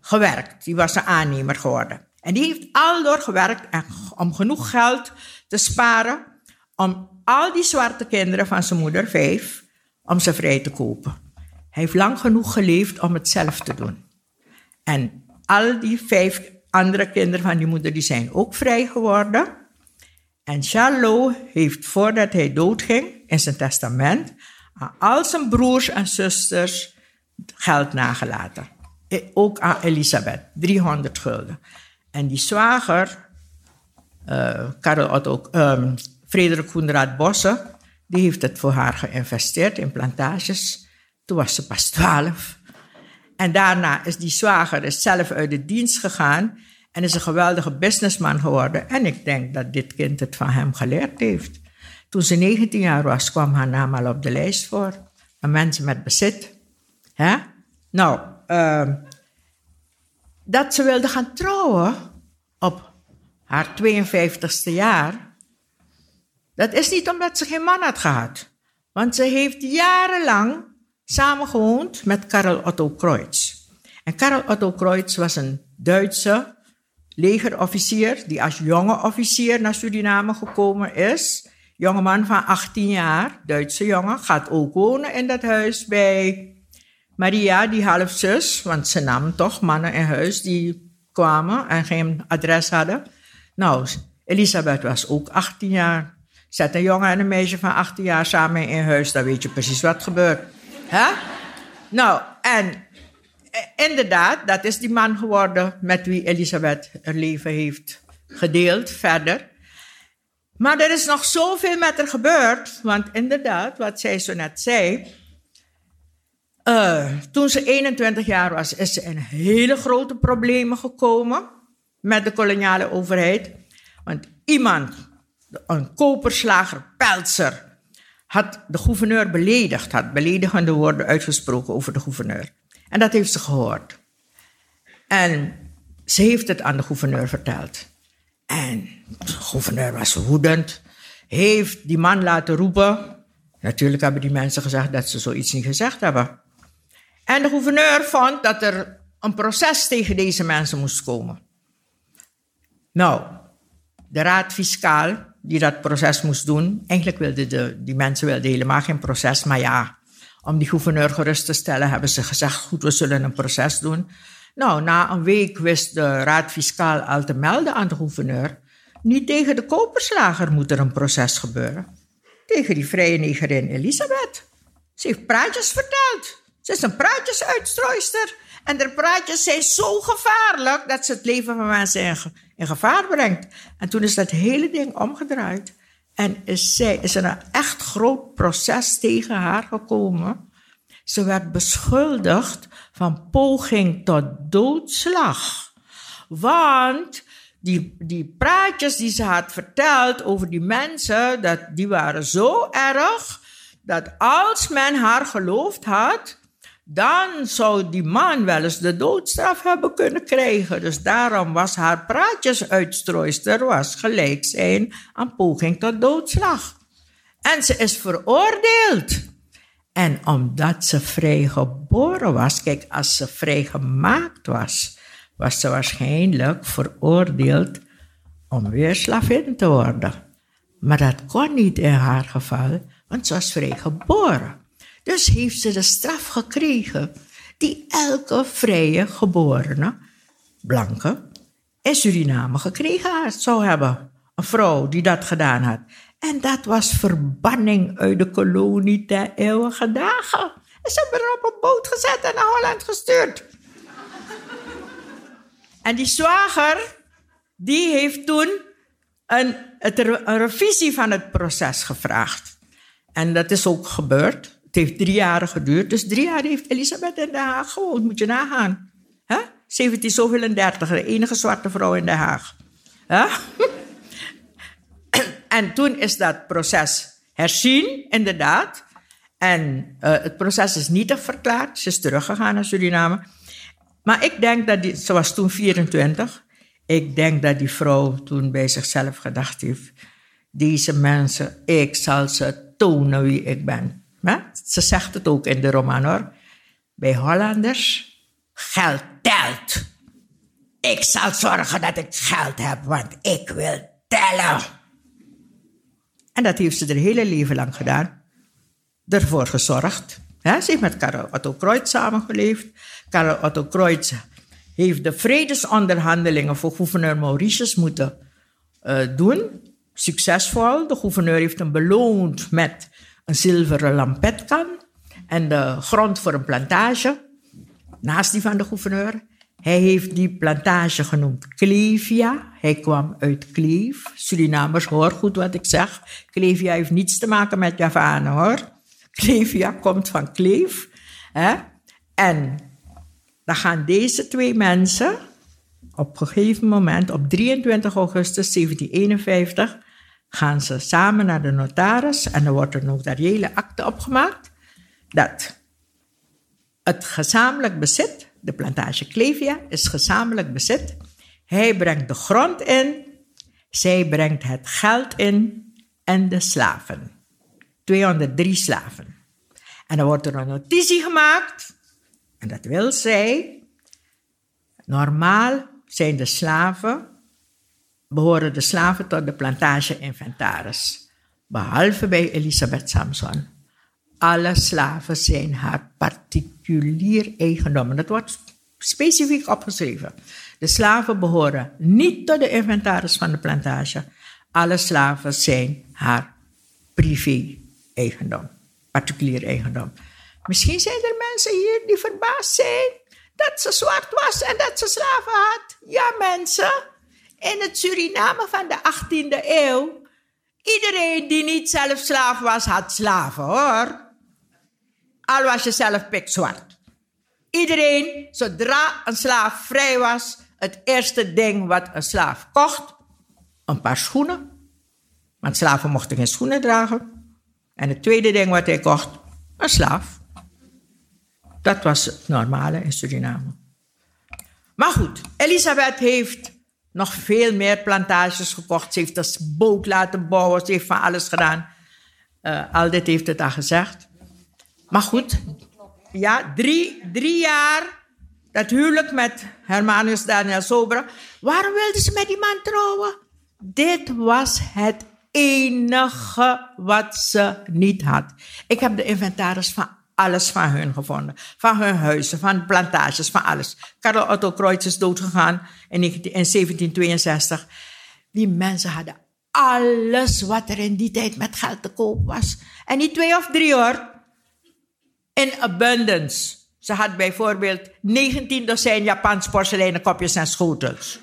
gewerkt. Die was een aannemer geworden. En die heeft al door gewerkt om genoeg geld te sparen om al die zwarte kinderen van zijn moeder, vijf, om ze vrij te kopen. Hij heeft lang genoeg geleefd om het zelf te doen. En al die vijf andere kinderen van die moeder, die zijn ook vrij geworden. En Charlot heeft voordat hij doodging, in zijn testament, aan al zijn broers en zusters geld nagelaten. Eh, Ook aan Elisabeth, 300 gulden. En die zwager, eh Karel Otto, ehm, Frederik Koenraad Bosse, die heeft het voor haar geïnvesteerd in plantages. Toen was ze pas 12. En daarna is die zwager is zelf uit de dienst gegaan en is een geweldige businessman geworden. En ik denk dat dit kind het van hem geleerd heeft. Toen ze 19 jaar was, kwam haar naam al op de lijst voor. Van mensen met bezit. Hè? Nou, ehm, dat ze wilde gaan trouwen op haar 52ste jaar. Dat is niet omdat ze geen man had gehad. Want ze heeft jarenlang samengewoond met Karel Otto Kreutz. En Karel Otto Kreutz was een Duitse legerofficier die als jonge officier naar Suriname gekomen is. Jongeman van 18 jaar, Duitse jongen, gaat ook wonen in dat huis bij Maria, die halfzus. Want ze nam toch mannen in huis die kwamen en geen adres hadden. Nou, Elisabeth was ook 18 jaar. Zet een jongen en een meisje van 18 jaar samen in huis, dan weet je precies wat gebeurt. Hè? Nou, en eh, inderdaad, dat is die man geworden met wie Elisabeth haar leven heeft gedeeld verder. Maar er is nog zoveel met haar gebeurd, want inderdaad, wat zij zo net zei. Eh, toen ze 21 jaar was, is ze in hele grote problemen gekomen met de koloniale overheid. Want iemand, een koperslager, Peltzer, had de gouverneur beledigd, had beledigende woorden uitgesproken over de gouverneur. En dat heeft ze gehoord. En ze heeft het aan de gouverneur verteld. En de gouverneur was woedend, heeft die man laten roepen. Natuurlijk hebben die mensen gezegd dat ze zoiets niet gezegd hebben. En de gouverneur vond dat er een proces tegen deze mensen moest komen. Nou, de raad fiscaal die dat proces moest doen. Eigenlijk wilden de, die mensen wilden helemaal geen proces, maar ja, om die gouverneur gerust te stellen hebben ze gezegd, goed, we zullen een proces doen. Nou, na een week wist de raad fiscaal al te melden aan de gouverneur, niet tegen de koperslager moet er een proces gebeuren. Tegen die vrije negerin Elisabeth. Ze heeft praatjes verteld. Ze is een praatjesuitstrooister. En de praatjes zijn zo gevaarlijk dat ze het leven van mensen in gevaar brengt. En toen is dat hele ding omgedraaid. En is, zij, is er een echt groot proces tegen haar gekomen. Ze werd beschuldigd van poging tot doodslag. Want die, die praatjes die ze had verteld over die mensen, dat, die waren zo erg dat als men haar geloofd had, dan zou die man wel eens de doodstraf hebben kunnen krijgen. Dus daarom was haar praatjesuitstrooister was gelijk zijn aan poging tot doodslag. En ze is veroordeeld. En omdat ze vrij geboren was, kijk, als ze vrijgemaakt was, was ze waarschijnlijk veroordeeld om weer slavin te worden. Maar dat kon niet in haar geval, want ze was vrij geboren. Dus heeft ze de straf gekregen die elke vrije geborene, blanke, in Suriname gekregen zou hebben. Een vrouw die dat gedaan had. En dat was verbanning uit de kolonie ter eeuwige dagen. En ze hebben haar op een boot gezet en naar Holland gestuurd. En die zwager, die heeft toen een, een revisie van het proces gevraagd. En dat is ook gebeurd. Heeft drie jaar geduurd. Dus drie jaar heeft Elisabeth in Den Haag gewoond. Moet je nagaan. Hè? 17 zoveel en 30, de enige zwarte vrouw in Den Haag. En toen is dat proces herzien, inderdaad. En uh, het proces is nietig verklaard. Ze is teruggegaan naar Suriname. Maar ik denk dat die, ze was toen 24. Ik denk dat die vrouw toen bij zichzelf gedacht heeft: deze mensen, ik zal ze tonen wie ik ben. Ze zegt het ook in de roman hoor. Bij Hollanders, geld telt. Ik zal zorgen dat ik geld heb, want ik wil tellen. En dat heeft ze haar hele leven lang gedaan. Ervoor gezorgd. Ze heeft met Karel Otto Kreutz samengeleefd. Karel Otto Kreutz heeft de vredesonderhandelingen voor gouverneur Mauritius moeten uh, doen. Succesvol. De gouverneur heeft hem beloond met een zilveren lampet kan en de grond voor een plantage, naast die van de gouverneur. Hij heeft die plantage genoemd Clevia. Hij kwam uit Kleef. Surinamers, hoor goed wat ik zeg. Clevia heeft niets te maken met Javanen, hoor. Clevia komt van Kleef. Hè? En dan gaan deze twee mensen op een gegeven moment, op 23 augustus 1751, gaan ze samen naar de notaris en er wordt een notariële akte opgemaakt dat het gezamenlijk bezit, de plantage Clevia, is gezamenlijk bezit. Hij brengt de grond in, zij brengt het geld in en de slaven. 203 slaven. En dan wordt er een notitie gemaakt, en dat wil zij. Normaal zijn de slaven, behoren de slaven tot de plantage-inventaris. Behalve bij Elisabeth Samson. Alle slaven zijn haar particulier eigendom. En dat wordt specifiek opgeschreven. De slaven behoren niet tot de inventaris van de plantage. Alle slaven zijn haar privé-eigendom, particulier eigendom. Misschien zijn er mensen hier die verbaasd zijn dat ze zwart was en dat ze slaven had. Ja, mensen, in het Suriname van de 18e eeuw, iedereen die niet zelf slaaf was, had slaven hoor. Al was je zelf pikzwart. Iedereen, zodra een slaaf vrij was, het eerste ding wat een slaaf kocht, een paar schoenen. Want slaven mochten geen schoenen dragen. En het tweede ding wat hij kocht, een slaaf. Dat was het normale in Suriname. Maar goed, Elisabeth heeft nog veel meer plantages gekocht. Ze heeft een boot laten bouwen. Ze heeft van alles gedaan. Uh, al dit heeft het al gezegd. Maar goed, ja, drie, drie jaar dat huwelijk met Hermanus Daniel Sobra. Waarom wilde ze met die man trouwen? Dit was het enige wat ze niet had. Ik heb de inventaris van alles van hun gevonden. Van hun huizen, van plantages, van alles. Karel Otto Kreutz is doodgegaan in 1762. Die mensen hadden alles wat er in die tijd met geld te koop was. En niet twee of drie hoor. In abundance. Ze had bijvoorbeeld 19 dozijn Japans porseleinen kopjes en schotels.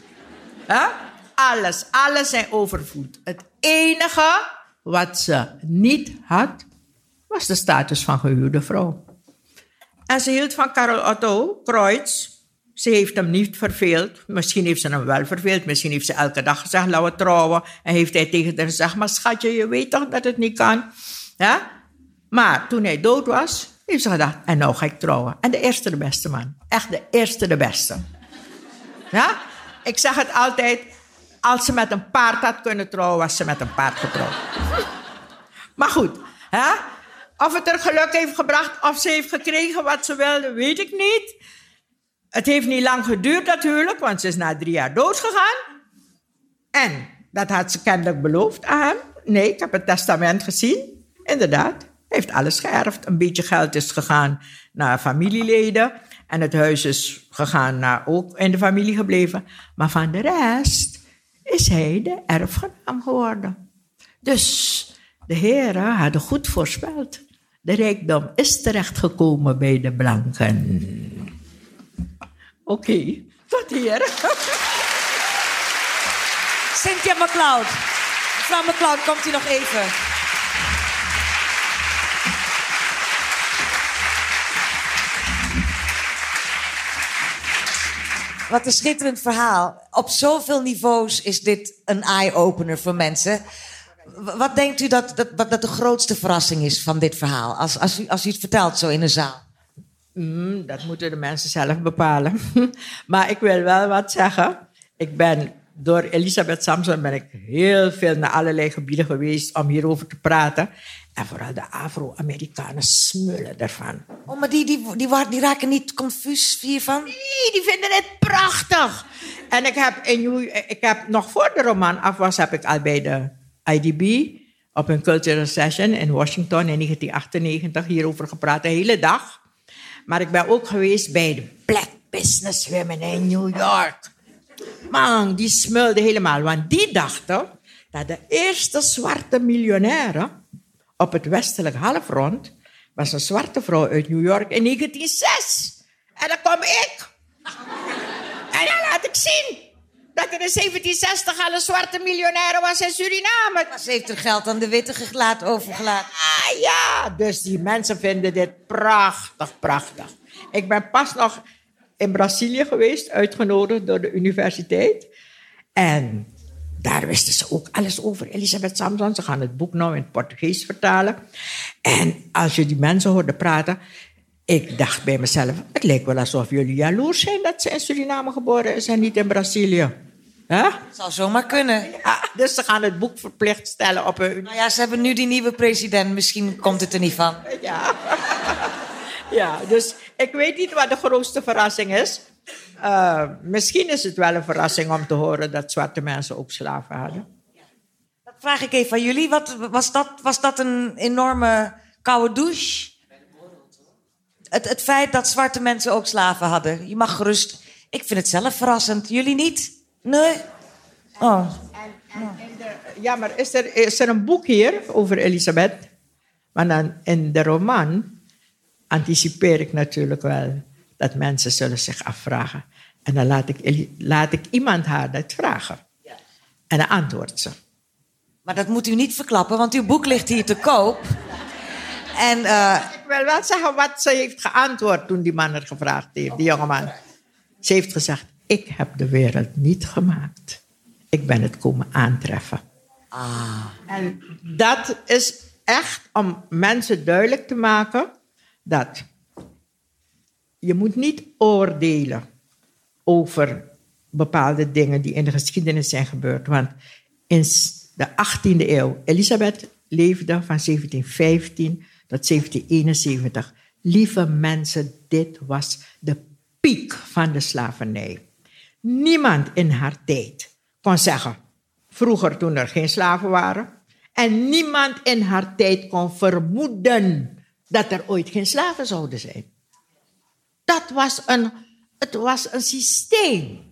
Alles, alles zijn overvloed. Het enige wat ze niet had, was de status van gehuwde vrouw. En ze hield van Karel Otto Kreutz. Ze heeft hem niet verveeld. Misschien heeft ze hem wel verveeld. Misschien heeft ze elke dag gezegd, laten we trouwen. En heeft hij tegen haar gezegd, maar schatje, je weet toch dat het niet kan? Ja? Maar toen hij dood was, heeft ze gedacht, en nou ga ik trouwen. En de eerste de beste man. Echt de eerste de beste. Ja? Ik zeg het altijd, als ze met een paard had kunnen trouwen, was ze met een paard getrouwd. Maar goed, hè? Of het er geluk heeft gebracht of ze heeft gekregen wat ze wilde, weet ik niet. Het heeft niet lang geduurd natuurlijk, want ze is na drie jaar dood gegaan. En dat had ze kennelijk beloofd aan hem. Nee, ik heb het testament gezien. Inderdaad, heeft alles geërfd. Een beetje geld is gegaan naar familieleden. En het huis is gegaan naar ook in de familie gebleven. Maar van de rest is hij de erfgenaam geworden. Dus de heren hadden goed voorspeld. De rijkdom is terechtgekomen bij de blanken. Oké, okay, tot hier. Cynthia McLeod. Mevrouw McLeod, komt u nog even. Wat een schitterend verhaal. Op zoveel niveaus is dit een eye-opener voor mensen. Wat denkt u dat, dat, dat de grootste verrassing is van dit verhaal? Als, als, u, als u het vertelt zo in een zaal. Mm, dat moeten de mensen zelf bepalen. maar ik wil wel wat zeggen. Ik ben door Elisabeth Samson ben ik heel veel naar allerlei gebieden geweest om hierover te praten. En vooral de Afro-Amerikanen smullen ervan. Oh, maar die, die, die, die, raken niet confuus hiervan? Nee, die vinden het prachtig. En ik heb, in, ik heb nog voor de roman af was, heb ik al bij de IDB op een cultural session in Washington in 1998 hierover gepraat, de hele dag. Maar ik ben ook geweest bij de Black Business Women in New York. Man, die smulden helemaal, want die dachten dat de eerste zwarte miljonairen op het westelijk halfrond was een zwarte vrouw uit New York in 1906. En dan kom ik. En dan laat ik zien dat er in 1760 al een zwarte miljonair was in Suriname. Ze heeft er geld aan de witte gelaat overgelaten. Ah ja, dus die mensen vinden dit prachtig, prachtig. Ik ben pas nog in Brazilië geweest, uitgenodigd door de universiteit. En daar wisten ze ook alles over Elisabeth Samson. Ze gaan het boek nou in het Portugees vertalen. En als je die mensen hoorde praten, ik dacht bij mezelf: het lijkt wel alsof jullie jaloers zijn dat ze in Suriname geboren is en niet in Brazilië. Huh? Zou zomaar kunnen. Ja, dus ze gaan het boek verplicht stellen op hun. Nou ja, ze hebben nu die nieuwe president. Misschien komt het er niet van. Ja. ja, dus ik weet niet wat de grootste verrassing is. Uh, misschien is het wel een verrassing om te horen dat zwarte mensen ook slaven hadden. Dat vraag ik even aan jullie. Wat, was, dat, was dat een enorme koude douche? Het, het feit dat zwarte mensen ook slaven hadden. Je mag gerust. Ik vind het zelf verrassend. Jullie niet? Nee? Oh. ja, maar is er, is er een boek hier over Elisabeth? Maar dan in de roman anticipeer ik natuurlijk wel dat mensen zullen zich afvragen. En dan laat ik, laat ik iemand haar dat vragen. En dan antwoordt ze. Maar dat moet u niet verklappen, want uw boek ligt hier te koop. En, uh... Ik wil wel zeggen wat ze heeft geantwoord toen die man er gevraagd heeft, die jonge man. Ze heeft gezegd, ik heb de wereld niet gemaakt. Ik ben het komen aantreffen. Ah. En dat is echt om mensen duidelijk te maken dat je moet niet oordelen over bepaalde dingen die in de geschiedenis zijn gebeurd. Want in de 18e eeuw, Elisabeth leefde van 1715 tot 1771. Lieve mensen, dit was de piek van de slavernij. Niemand in haar tijd kon zeggen, vroeger toen er geen slaven waren, en niemand in haar tijd kon vermoeden dat er ooit geen slaven zouden zijn. Dat was een, het was een systeem.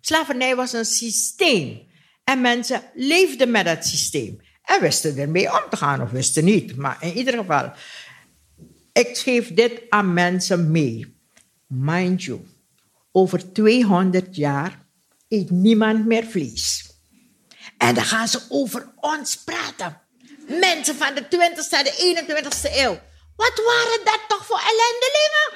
Slavernij was een systeem. En mensen leefden met dat systeem. En wisten ermee om te gaan, of wisten niet. Maar in ieder geval, ik geef dit aan mensen mee. Mind you, over 200 jaar eet niemand meer vlees. En dan gaan ze over ons praten. Mensen van de 20ste en de 21ste eeuw. Wat waren dat toch voor ellendelingen?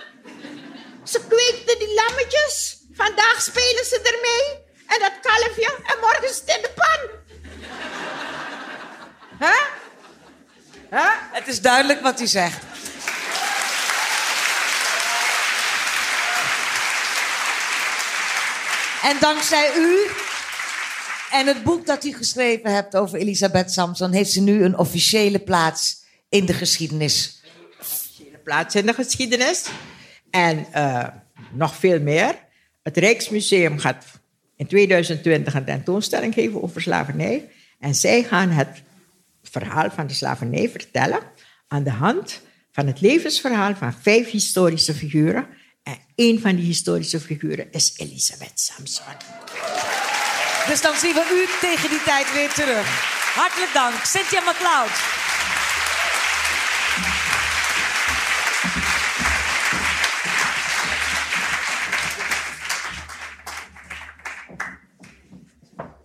Ze kweekten die lammetjes. Vandaag spelen ze ermee. En dat kalfje. En morgen is het in de pan. Het is duidelijk wat u zegt. En dankzij u en het boek dat u geschreven hebt over Elisabeth Samson, heeft ze nu een officiële plaats in de geschiedenis. Officiële plaats in de geschiedenis. En uh, nog veel meer. Het Rijksmuseum gaat in 2020 een tentoonstelling geven over slavernij. En zij gaan het verhaal van de slavernij vertellen aan de hand van het levensverhaal van vijf historische figuren. En één van die historische figuren is Elisabeth Samson. Dus dan zien we u tegen die tijd weer terug. Hartelijk dank, Cynthia McLeod.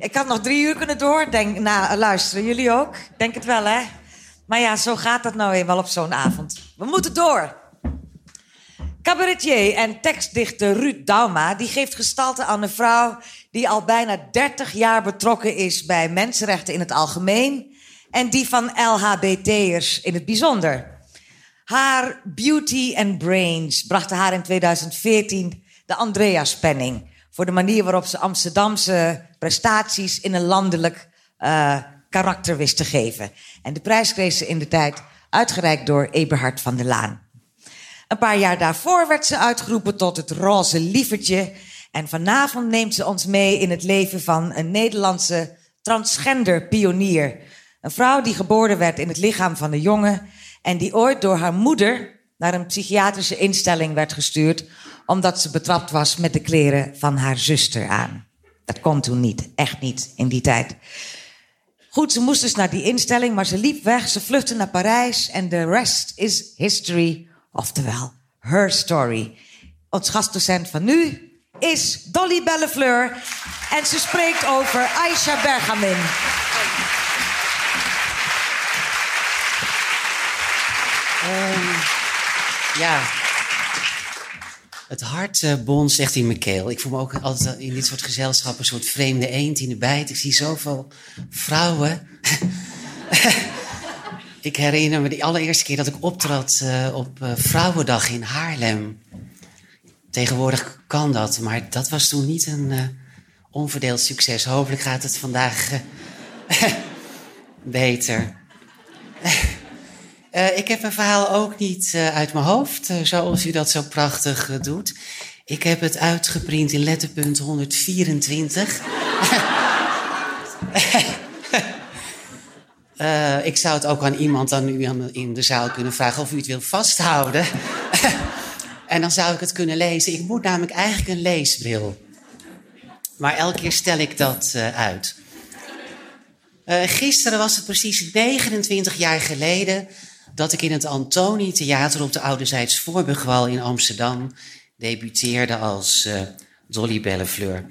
Ik had nog drie uur kunnen door. Denk, nou, luisteren jullie ook? Denk het wel, hè? Maar ja, zo gaat dat nou eenmaal op zo'n avond. We moeten door. Cabaretier en tekstdichter Ruud Dauma die geeft gestalte aan een vrouw die al bijna 30 jaar betrokken is bij mensenrechten in het algemeen en die van LHBT'ers in het bijzonder. Haar Beauty and Brains brachten haar in 2014 de Andreaspenning voor de manier waarop ze Amsterdamse prestaties in een landelijk uh, karakter wist te geven. En de prijs kreeg ze in de tijd uitgereikt door Eberhard van der Laan. Een paar jaar daarvoor werd ze uitgeroepen tot het roze lievertje. En vanavond neemt ze ons mee in het leven van een Nederlandse transgender pionier. Een vrouw die geboren werd in het lichaam van een jongen en die ooit door haar moeder naar een psychiatrische instelling werd gestuurd omdat ze betrapt was met de kleren van haar zuster aan. Dat kon toen niet, echt niet in die tijd. Goed, ze moest dus naar die instelling, maar ze liep weg. Ze vluchtte naar Parijs en the rest is history. Oftewel, her story. Ons gastdocent van nu is Dolly Bellefleur. En ze spreekt over Aisha Bergamin. Ehm, ja. Het hart uh, bonst echt in mijn keel. Ik voel me ook altijd in dit soort gezelschappen een soort vreemde eend in de bijt. Ik zie zoveel vrouwen. ik herinner me de allereerste keer dat ik optrad uh, op Vrouwendag in Haarlem. Tegenwoordig kan dat, maar dat was toen niet een onverdeeld succes. Hopelijk gaat het vandaag beter. Uh, ik heb mijn verhaal ook niet uh, uit mijn hoofd, uh, zoals u dat zo prachtig doet. Ik heb het uitgeprint in letterpunt 124. ik zou het ook aan iemand dan u in de zaal kunnen vragen of u het wil vasthouden. en dan zou ik het kunnen lezen. Ik moet namelijk eigenlijk een leesbril. Maar elke keer stel ik dat uit. gisteren was het precies 29 jaar geleden dat ik in het Antoni Theater op de Oude Zijds Voorburgwal in Amsterdam debuteerde als uh, Dolly Bellefleur.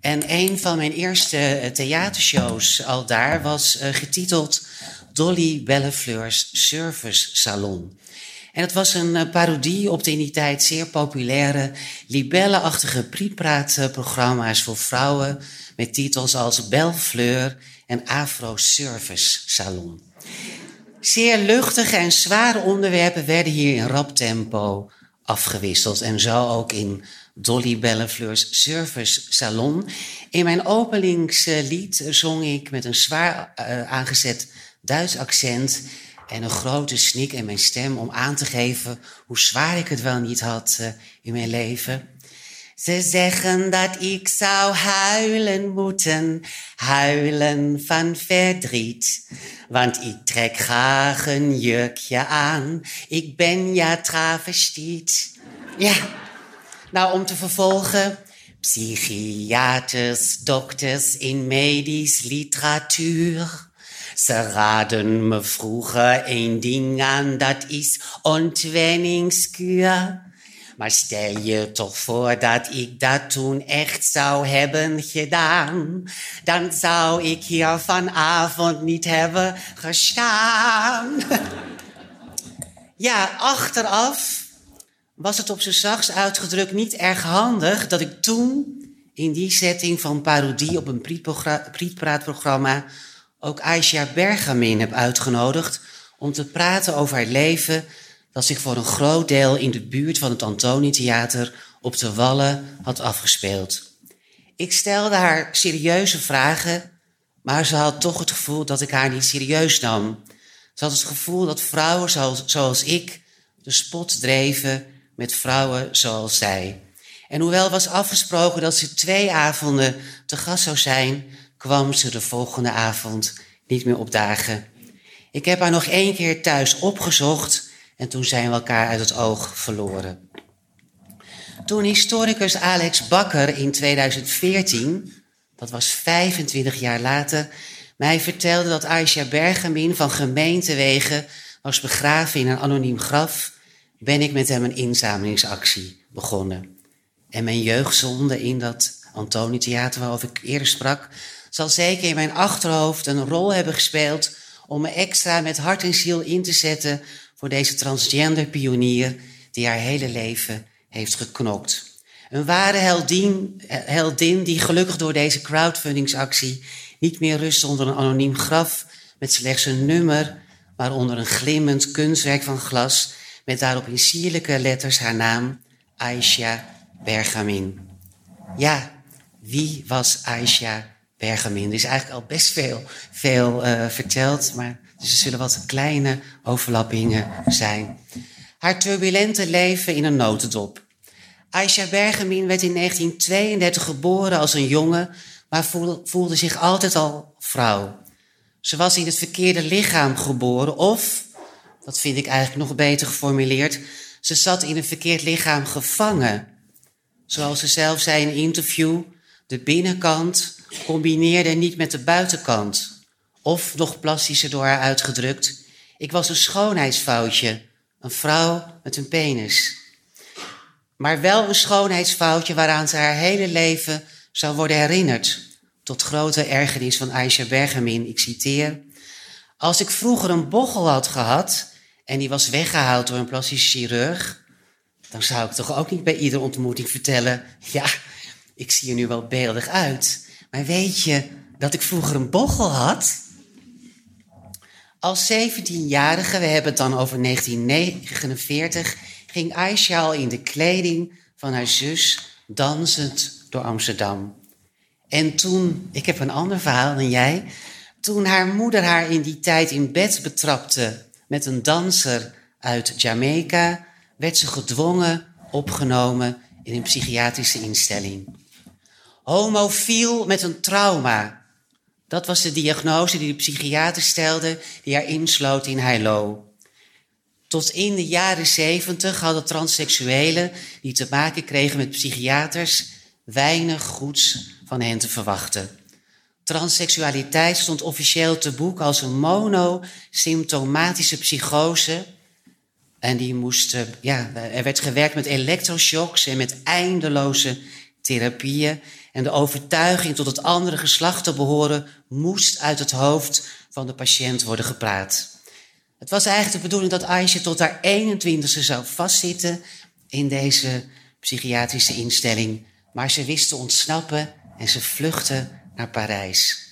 En een van mijn eerste uh, theatershows al daar was uh, getiteld Dolly Bellefleur's Service Salon. En het was een parodie op de in die tijd zeer populaire libellenachtige prietpraatprogramma's voor vrouwen met titels als Bellefleur en Afro Service Salon. Zeer luchtige en zware onderwerpen werden hier in rap tempo afgewisseld. En zo ook in Dolly Bellefleur's Service Salon. In mijn openingslied zong ik met een zwaar uh, aangezet Duits accent en een grote snik in mijn stem om aan te geven hoe zwaar ik het wel niet had uh, in mijn leven. Ze zeggen dat ik zou huilen moeten, huilen van verdriet. Want ik trek graag een jurkje aan, ik ben ja travestiet. Ja, nou om te vervolgen. Psychiaters, dokters in medisch literatuur. Ze raden me vroeger één ding aan, dat is ontwenningskuur. Maar stel je toch voor dat ik dat toen echt zou hebben gedaan. Dan zou ik hier vanavond niet hebben gestaan. ja, achteraf was het op zijn zachts uitgedrukt niet erg handig dat ik toen in die setting van parodie op een prietpraatprogramma ook Aisha Bergamin heb uitgenodigd om te praten over haar leven dat zich voor een groot deel in de buurt van het Antoni-theater op de Wallen had afgespeeld. Ik stelde haar serieuze vragen, maar ze had toch het gevoel dat ik haar niet serieus nam. Ze had het gevoel dat vrouwen zoals, zoals ik de spot dreven met vrouwen zoals zij. En hoewel was afgesproken dat ze twee avonden te gast zou zijn, kwam ze de volgende avond niet meer opdagen. Ik heb haar nog één keer thuis opgezocht en toen zijn we elkaar uit het oog verloren. Toen historicus Alex Bakker in 2014, dat was 25 jaar later, mij vertelde dat Aisha Bergamin van gemeentewegen was begraven in een anoniem graf, ben ik met hem een inzamelingsactie begonnen. En mijn jeugdzonde in dat Antoni-theater waarover ik eerder sprak, zal zeker in mijn achterhoofd een rol hebben gespeeld om me extra met hart en ziel in te zetten voor deze transgender pionier die haar hele leven heeft geknokt. Een ware heldin, heldin die gelukkig door deze crowdfundingsactie niet meer rust onder een anoniem graf met slechts een nummer, maar onder een glimmend kunstwerk van glas met daarop in sierlijke letters haar naam, Aisha Bergamin. Ja, wie was Aisha Bergamin? Er is eigenlijk al best veel, veel uh, verteld, maar dus er zullen wat kleine overlappingen zijn. Haar turbulente leven in een notendop. Aisha Bergamin werd in 1932 geboren als een jongen, maar voelde zich altijd al vrouw. Ze was in het verkeerde lichaam geboren, of, dat vind ik eigenlijk nog beter geformuleerd, ze zat in een verkeerd lichaam gevangen. Zoals ze zelf zei in een interview, de binnenkant combineerde niet met de buitenkant. Of nog plastischer door haar uitgedrukt, ik was een schoonheidsfoutje, een vrouw met een penis. Maar wel een schoonheidsfoutje waaraan ze haar hele leven zou worden herinnerd. Tot grote ergernis van Aisha Bergamin, ik citeer. Als ik vroeger een bochel had gehad en die was weggehaald door een plastisch chirurg, dan zou ik toch ook niet bij iedere ontmoeting vertellen: Ja, ik zie er nu wel beeldig uit. Maar weet je dat ik vroeger een bochel had? Als 17-jarige, we hebben het dan over 1949, ging Aisha al in de kleding van haar zus dansend door Amsterdam. En toen, ik heb een ander verhaal dan jij, toen haar moeder haar in die tijd in bed betrapte met een danser uit Jamaica, werd ze gedwongen opgenomen in een psychiatrische instelling. Homofiel met een trauma. Dat was de diagnose die de psychiater stelde die haar insloot in Heilo. Tot in de jaren zeventig hadden transseksuelen die te maken kregen met psychiaters weinig goeds van hen te verwachten. Transseksualiteit stond officieel te boek als een monosymptomatische psychose. En die moest, ja, er werd gewerkt met elektroshocks en met eindeloze therapieën. En de overtuiging tot het andere geslacht te behoren moest uit het hoofd van de patiënt worden gepraat. Het was eigenlijk de bedoeling dat Aisha tot haar 21ste zou vastzitten in deze psychiatrische instelling. Maar ze wist te ontsnappen en ze vluchtte naar Parijs.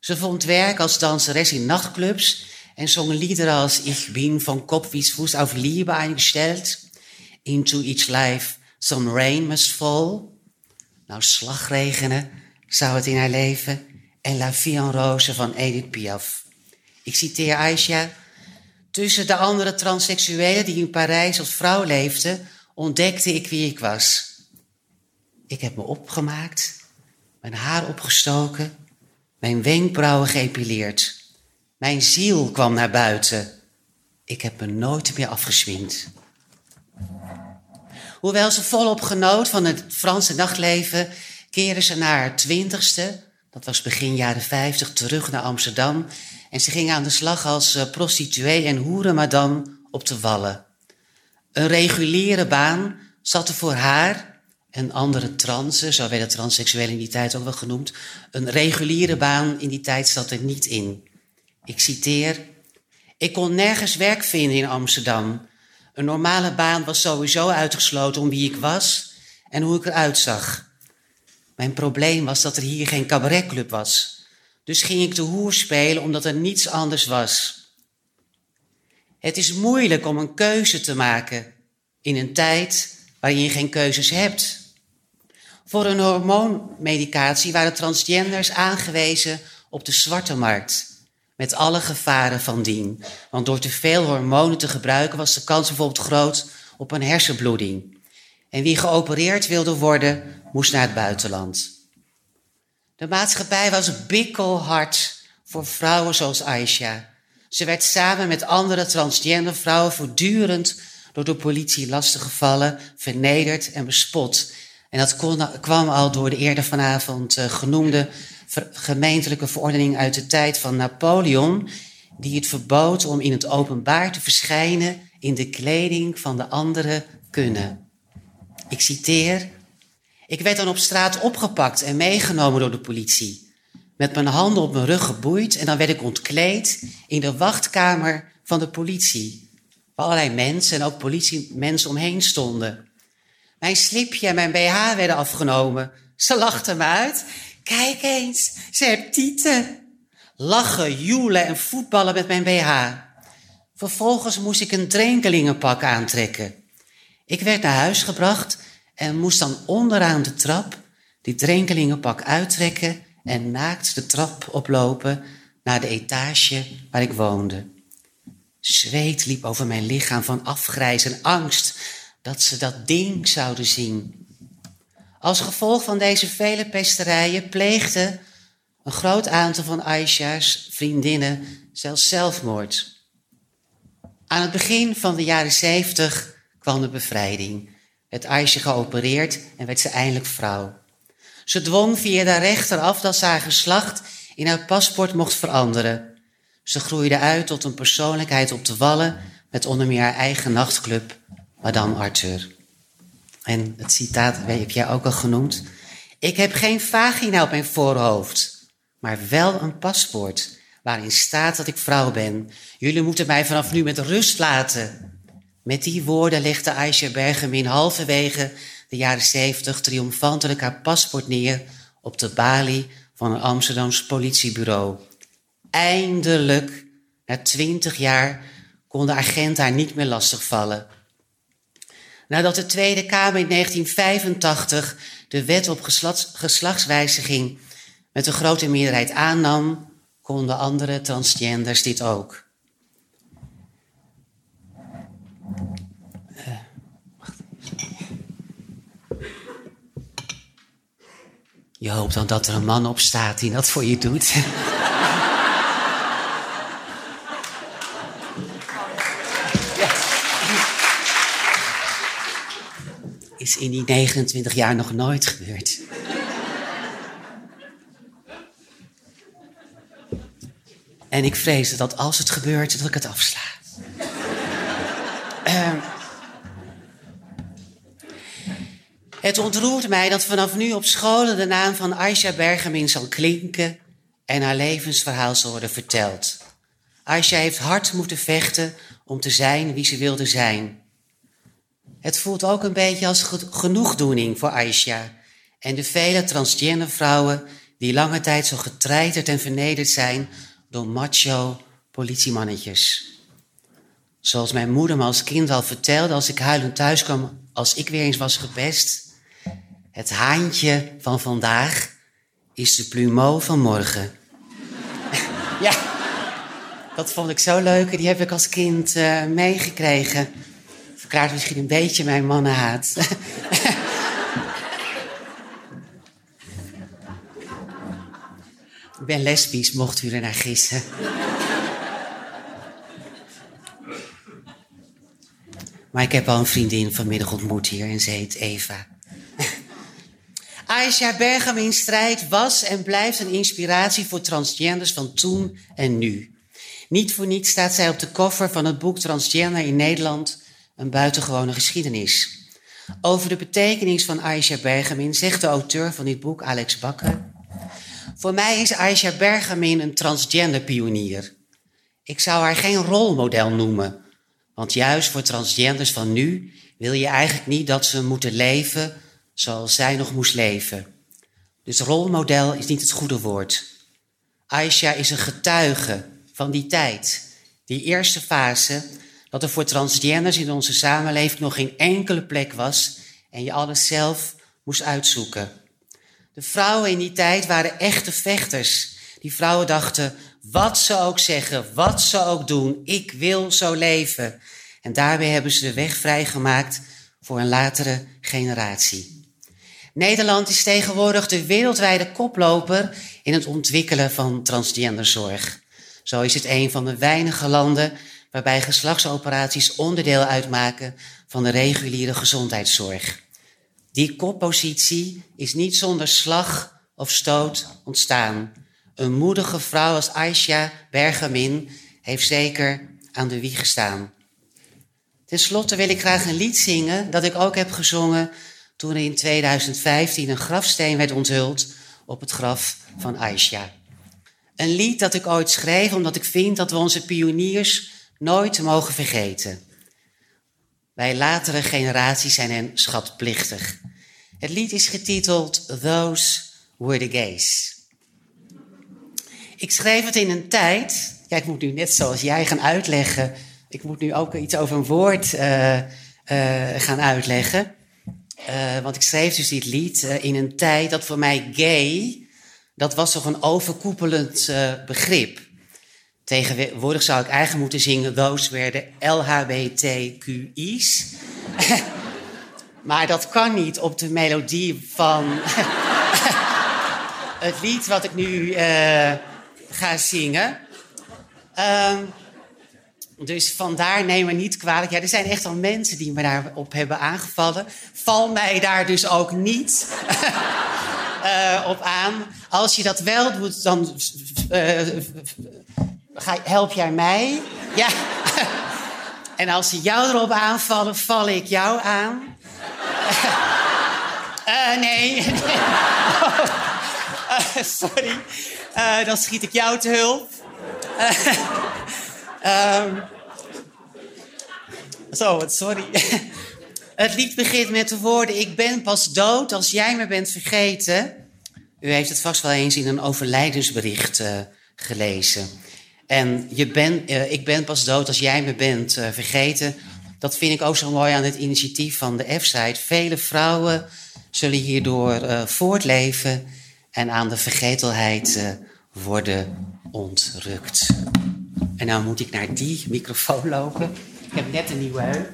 Ze vond werk als danseres in nachtclubs en zong liederen als Ich bin von Kopf bis Fuß auf Liebe eingestellt, Into Each Life Some Rain Must Fall. Nou, slagregenen zou het in haar leven en La Vie en Rose van Edith Piaf. Ik citeer Aisha. Tussen de andere transseksuelen die in Parijs als vrouw leefden, ontdekte ik wie ik was. Ik heb me opgemaakt, mijn haar opgestoken, mijn wenkbrauwen geëpileerd. Mijn ziel kwam naar buiten. Ik heb me nooit meer afgeswind. Hoewel ze volop genoot van het Franse nachtleven, keerde ze na haar twintigste, dat was begin jaren 50, terug naar Amsterdam en ze ging aan de slag als uh, prostituee en hoerenmadam op de Wallen. Een reguliere baan zat er voor haar en andere transen, zo werden transseksuelen in die tijd ook wel genoemd, een reguliere baan in die tijd zat er niet in. Ik citeer, ik kon nergens werk vinden in Amsterdam. Een normale baan was sowieso uitgesloten om wie ik was en hoe ik eruit zag. Mijn probleem was dat er hier geen cabaretclub was. Dus ging ik de hoer spelen omdat er niets anders was. Het is moeilijk om een keuze te maken in een tijd waarin je geen keuzes hebt. Voor een hormoonmedicatie waren transgenders aangewezen op de zwarte markt. Met alle gevaren van dien. Want door te veel hormonen te gebruiken was de kans bijvoorbeeld groot op een hersenbloeding. En wie geopereerd wilde worden, moest naar het buitenland. De maatschappij was bikkelhard voor vrouwen zoals Aisha. Ze werd samen met andere transgender vrouwen voortdurend door de politie lastiggevallen, vernederd en bespot. En dat kwam al door de eerder vanavond uh, genoemde gemeentelijke verordening uit de tijd van Napoleon, die het verbood om in het openbaar te verschijnen in de kleding van de anderen kunnen. Ik citeer: Ik werd dan op straat opgepakt en meegenomen door de politie. Met mijn handen op mijn rug geboeid en dan werd ik ontkleed in de wachtkamer van de politie. Waar allerlei mensen en ook politiemensen omheen stonden. Mijn slipje en mijn BH werden afgenomen. Ze lachten me uit. Kijk eens, ze heeft tieten. Lachen, joelen en voetballen met mijn BH. Vervolgens moest ik een drenkelingenpak aantrekken. Ik werd naar huis gebracht en moest dan onderaan de trap die drenkelingenpak uittrekken en naakt de trap oplopen naar de etage waar ik woonde. Zweet liep over mijn lichaam van afgrijs en angst dat ze dat ding zouden zien. Als gevolg van deze vele pesterijen pleegde een groot aantal van Aisha's vriendinnen zelfs zelfmoord. Aan het begin van de jaren zeventig kwam de bevrijding. Werd Aisha geopereerd en werd ze eindelijk vrouw. Ze dwong via de rechter af dat ze haar geslacht in haar paspoort mocht veranderen. Ze groeide uit tot een persoonlijkheid op de wallen met onder meer haar eigen nachtclub, Madame Arthur. En het citaat heb jij ook al genoemd. Ik heb geen vagina op mijn voorhoofd, maar wel een paspoort waarin staat dat ik vrouw ben. Jullie moeten mij vanaf nu met rust laten. Met die woorden legde Aisha Bergemin halverwege de jaren zeventig triomfantelijk haar paspoort neer op de balie van een Amsterdams politiebureau. Eindelijk, na twintig jaar, kon de agent haar niet meer lastigvallen. Nadat de Tweede Kamer in 1985 de wet op geslachtswijziging met een grote meerderheid aannam, konden andere transgenders dit ook. Uh, je hoopt dan dat er een man op staat die dat voor je doet. Is in die 29 jaar nog nooit gebeurd. En ik vrees dat als het gebeurt, dat ik het afsla. uh, het ontroert mij dat vanaf nu op scholen de naam van Aisha Bergamin zal klinken en haar levensverhaal zal worden verteld. Aisha heeft hard moeten vechten om te zijn wie ze wilde zijn. Het voelt ook een beetje als genoegdoening voor Aisha en de vele transgender vrouwen die lange tijd zo getreiterd en vernederd zijn door macho politiemannetjes. Zoals mijn moeder me als kind al vertelde als ik huilend thuis kwam als ik weer eens was gepest. Het haantje van vandaag is de plumeau van morgen. ja, dat vond ik zo leuk en die heb ik als kind uh, meegekregen. Verklaart misschien een beetje mijn mannenhaat. Ik ben lesbisch, mocht u er naar gissen. maar ik heb al een vriendin vanmiddag ontmoet hier en ze heet Eva. Aisha Bergam strijd was en blijft een inspiratie voor transgenders van toen en nu. Niet voor niets staat zij op de koffer van het boek Transgender in Nederland, een buitengewone geschiedenis. Over de betekenis van Aisha Bergamin zegt de auteur van dit boek, Alex Bakker. Voor mij is Aisha Bergamin een transgender pionier. Ik zou haar geen rolmodel noemen, want juist voor transgenders van nu wil je eigenlijk niet dat ze moeten leven zoals zij nog moest leven. Dus rolmodel is niet het goede woord. Aisha is een getuige van die tijd, die eerste fase, dat er voor transgenders in onze samenleving nog geen enkele plek was en je alles zelf moest uitzoeken. De vrouwen in die tijd waren echte vechters. Die vrouwen dachten, wat ze ook zeggen, wat ze ook doen, ik wil zo leven. En daarbij hebben ze de weg vrijgemaakt voor een latere generatie. Nederland is tegenwoordig de wereldwijde koploper in het ontwikkelen van transgenderzorg. Zo is het een van de weinige landen waarbij geslachtsoperaties onderdeel uitmaken van de reguliere gezondheidszorg. Die koppositie is niet zonder slag of stoot ontstaan. Een moedige vrouw als Aisha Bergamin heeft zeker aan de wieg gestaan. Ten slotte wil ik graag een lied zingen dat ik ook heb gezongen toen er in 2015 een grafsteen werd onthuld op het graf van Aisha. Een lied dat ik ooit schreef omdat ik vind dat we onze pioniers nooit mogen vergeten. Wij latere generaties zijn hen schatplichtig. Het lied is getiteld Those Were the Gays. Ik schreef het in een tijd. Ja, ik moet nu net zoals jij gaan uitleggen. Ik moet nu ook iets over een woord uh, uh, gaan uitleggen. Uh, want ik schreef dus dit lied in een tijd dat voor mij gay. dat was toch een overkoepelend begrip. Tegenwoordig zou ik eigenlijk moeten zingen, those werden LHBTQI's. maar dat kan niet op de melodie van het lied wat ik nu uh, ga zingen. Um, dus vandaar neem me niet kwalijk. Ja, er zijn echt al mensen die me daarop hebben aangevallen. Val mij daar dus ook niet uh, op aan. Als je dat wel doet, dan uh, Help jij mij? Ja. En als ze jou erop aanvallen, val ik jou aan. Uh, nee. Uh, sorry. Uh, dan schiet ik jou te hulp. Um, zo, sorry. Het lied begint met de woorden: Ik ben pas dood als jij me bent vergeten. U heeft het vast wel eens in een overlijdensbericht gelezen. En je ben, uh, ik ben pas dood als jij me bent uh, vergeten. Dat vind ik ook zo mooi aan het initiatief van de F-site. Vele vrouwen zullen hierdoor uh, voortleven en aan de vergetelheid worden ontrukt. En nou moet ik naar die microfoon lopen. Ik heb net een nieuwe heup.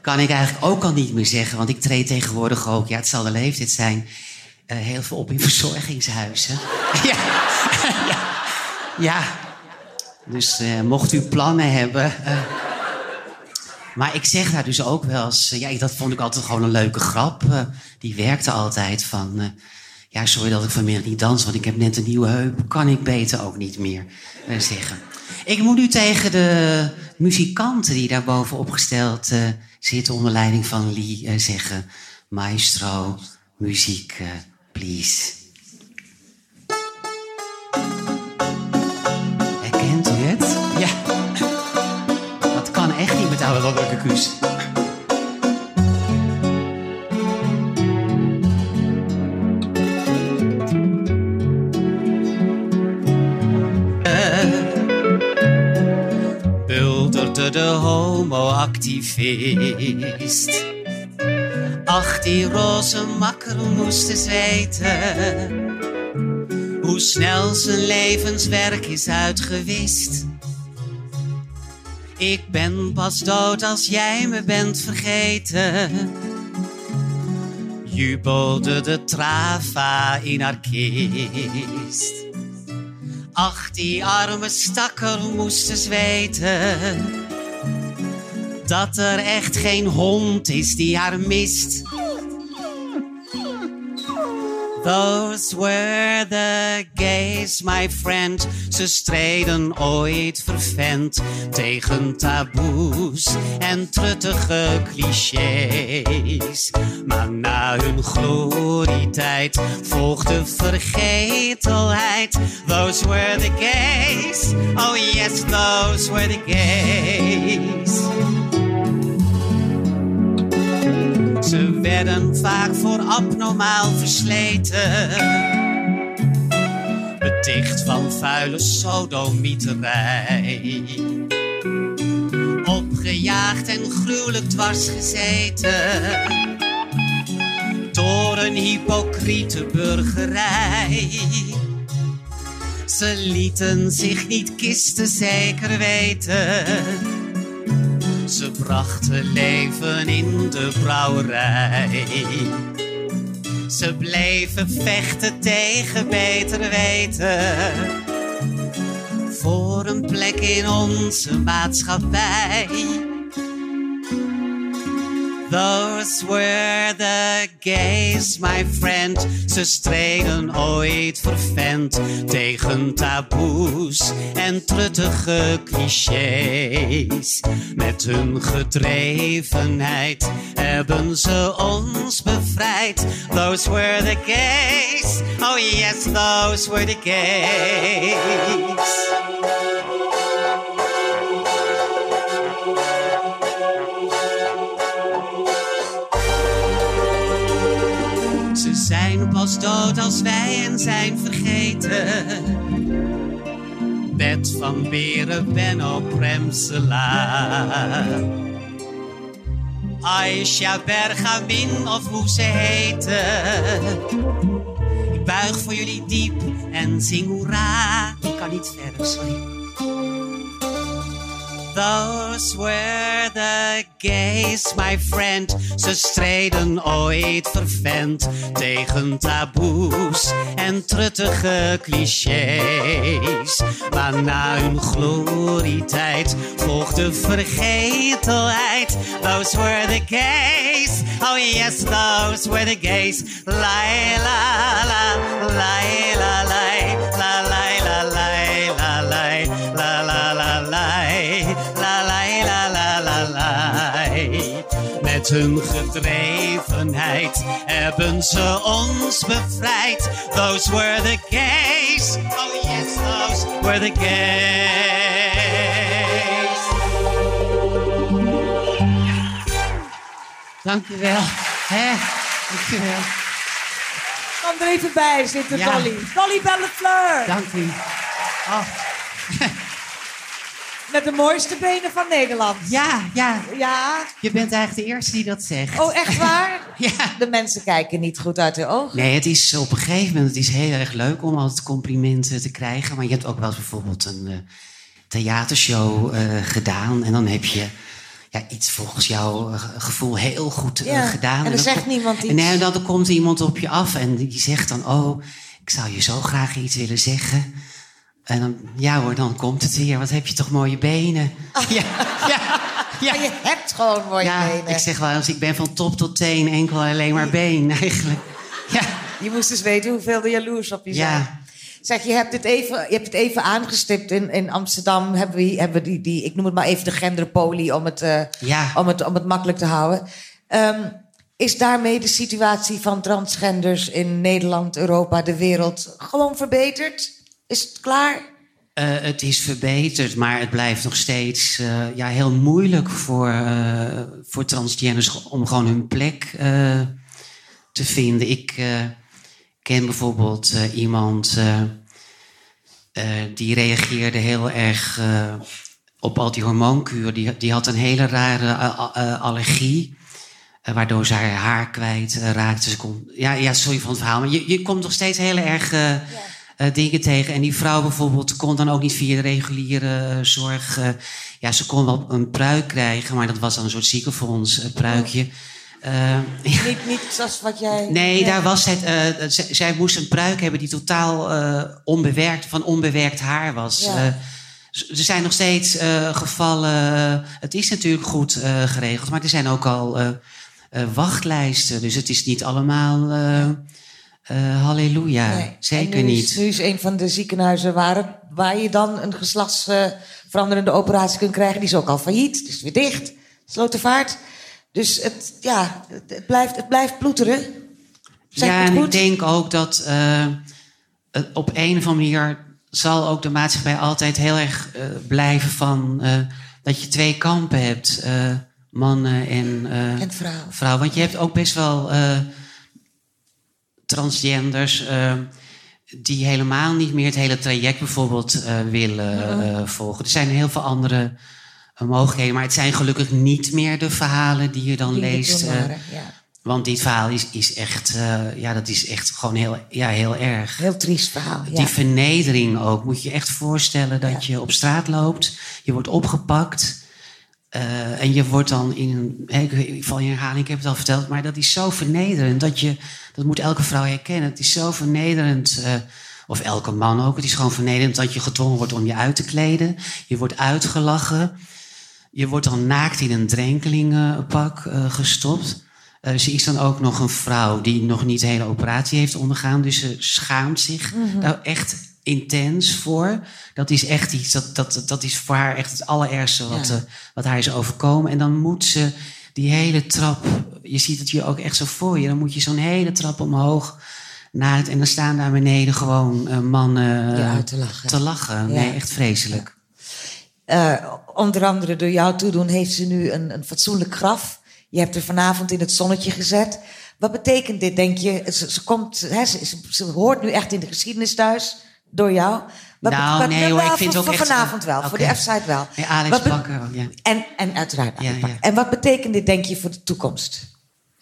kan ik eigenlijk ook al niet meer zeggen, want ik treed tegenwoordig ook, ja, het zal de leeftijd zijn, uh, heel veel op in verzorgingshuizen. ja. ja. Dus uh, mocht u plannen hebben. Uh, maar ik zeg daar dus ook wel eens. ja, dat vond ik altijd gewoon een leuke grap. die werkte altijd van. ja, sorry dat ik vanmiddag niet dans, want ik heb net een nieuwe heup. Kan ik beter ook niet meer zeggen. Ik moet nu tegen de muzikanten die daar boven opgesteld zitten onder leiding van Lee zeggen: Maestro, muziek please. Herkent u het? Ja. Dat kan echt niet met oude Robert Kuus. Bulderde de homo-activist die roze makker moest eens weten hoe snel zijn levenswerk is uitgewist. Ik ben pas dood als jij me bent vergeten. Jubelde de trava in haar kist. Ach, die arme stakker moest eens weten dat er echt geen hond is die haar mist. Those were the gays, my friend. Ze streden ooit vervent tegen taboes en truttige clichés. Maar na hun glorietijd volgde vergetelheid. Those were the gays. Oh yes, those were the gays. Ze werden vaak voor abnormaal versleten. Beticht van vuile sodomieterij. Opgejaagd en gruwelijk dwars gezeten. Door een hypocriete burgerij. Ze lieten zich niet kisten zeker weten ze brachten leven in de brouwerij. Ze bleven vechten tegen beter weten. Voor een plek in onze maatschappij. Those were the gays, my friend. Ze streden ooit vervent tegen taboes en truttige clichés. Met hun gedrevenheid hebben ze ons bevrijd. Those were the gays. Oh yes, those were the gays. Pas dood als wij en zijn vergeten. Bed van Beren, Benno Premselaar. Aisha Bergamin of hoe ze heten. Ik buig voor jullie diep en zing hoera. Ik kan niet verder, sorry. Those were the gays, my friend. Ze streden ooit vervent tegen taboes en truttige clichés. Maar na hun glorietijd volgde vergetelheid. Those were the gays. Oh yes, those were the gays. La la la, la la la, la la Met hun gedrevenheid hebben ze ons bevrijd. Those were the gays. Oh yes, those were the gays. Dankjewel. Hè? Dankjewel. Kom er even bij zitten, Ja. Dolly. Dolly Bellefleur. Dank u. Oh, Met de mooiste benen van Nederland. ja, ja. Ja. Je bent eigenlijk de eerste die dat zegt. Oh, echt waar? Ja. De mensen kijken niet goed uit hun ogen. Nee, het is op een gegeven moment het is heel erg leuk om altijd complimenten te krijgen. Maar je hebt ook wel eens bijvoorbeeld een eh, theatershow eh, gedaan. En dan heb je ja, iets volgens jouw eh, gevoel heel goed gedaan. en dan zegt niemand iets. En nee, dan komt iemand op je af en die zegt dan... Oh, ik zou je zo graag iets willen zeggen. En dan, ja hoor, dan komt het weer. Wat heb je toch mooie benen. Ja, ja, ja. Maar je hebt gewoon mooie Ja, benen. ik zeg wel eens, ik ben van top tot teen enkel alleen maar been eigenlijk. Ja, Je moest dus weten hoeveel er jaloers op je Ja. zijn. Zeg, je hebt het even, je hebt het even aangestipt. In, in Amsterdam hebben we, hebben we die, die, ik noem het maar even de genderpolie om het, eh, Ja. om het, om het makkelijk te houden. Ehm, is daarmee de situatie van transgenders in Nederland, Europa, de wereld gewoon verbeterd? Is het klaar? Eh, het is verbeterd, maar het blijft nog steeds eh, ja, heel moeilijk voor, eh, voor transgenders om gewoon hun plek te vinden. Ik ken bijvoorbeeld iemand die reageerde heel erg op al die hormoonkuur. Die, die had een hele rare allergie. waardoor ze haar haar kwijt raakte. Ze kon, ja, ja, sorry van het verhaal. Maar je, je komt nog steeds heel erg dingen tegen. En die vrouw bijvoorbeeld kon dan ook niet via de reguliere eh, zorg. eh, ja, ze kon wel een pruik krijgen, maar dat was dan een soort ziekenfonds eh, pruikje. Eh, Niet, niet zoals wat jij... Nee, daar was het. eh, zij moest een pruik hebben die totaal eh, onbewerkt, van onbewerkt haar was. Ja. Eh, er zijn nog steeds eh, gevallen. het is natuurlijk goed eh, geregeld, maar er zijn ook al eh, eh, wachtlijsten. Dus het is niet allemaal. Eh, eh, halleluja. Nee. Zeker nu niet. Is, nu is een van de ziekenhuizen waar, waar je dan een geslachtsveranderende operatie kunt krijgen, die is ook al failliet. Is weer dicht. Slotenvaart. Dus het, ja, het, blijft, het blijft ploeteren. Zeg ja, en ik denk ook dat eh, op een of andere manier zal ook de maatschappij altijd heel erg eh, blijven van eh, dat je twee kampen hebt, eh, mannen en, eh, En vrouwen. vrouwen. Want je hebt ook best wel eh, transgenders eh, die helemaal niet meer het hele traject bijvoorbeeld eh, willen eh, volgen. Er zijn heel veel andere mogelijkheden, maar het zijn gelukkig niet meer de verhalen die je dan Die leest. ja. want dit verhaal is, is echt, ja, dat is echt gewoon heel, ja, heel erg. Heel triest verhaal. Ja. Die vernedering ook. Moet je je echt voorstellen dat je op straat loopt, je wordt opgepakt. en je wordt dan in een. hè, Ik, ik val in herhaling, ik heb het al verteld, maar dat is zo vernederend. Dat, je, dat moet elke vrouw herkennen. Het is zo vernederend. eh, of elke man ook. Het is gewoon vernederend dat je gedwongen wordt om je uit te kleden. Je wordt uitgelachen. Je wordt dan naakt in een drenkelingenpak eh, gestopt. Eh, ze is dan ook nog een vrouw die nog niet de hele operatie heeft ondergaan. Dus ze schaamt zich daar echt intens voor. Dat is echt iets, dat, dat, dat is voor haar echt het allerergste wat, Ja. wat haar is overkomen. En dan moet ze die hele trap, je ziet het hier ook echt zo voor je. Dan moet je zo'n hele trap omhoog naar het, en dan staan daar beneden gewoon eh, mannen Ja, te lachen. te lachen. Ja. Nee, echt vreselijk. Eh, onder andere door jou toedoen heeft ze nu een, een fatsoenlijk graf. Je hebt er vanavond in het zonnetje gezet. Wat betekent dit, denk je? Ze, ze komt, hè, ze, ze- ze hoort nu echt in de geschiedenis thuis, door jou. Wat, Nou, wat- nee hoor, ik vind ook echt- vanavond wel, voor de. F-site wel. Nee, Alex Bakker, ja. En, en uiteraard Ja, ja. En wat betekent dit, denk je, voor de toekomst?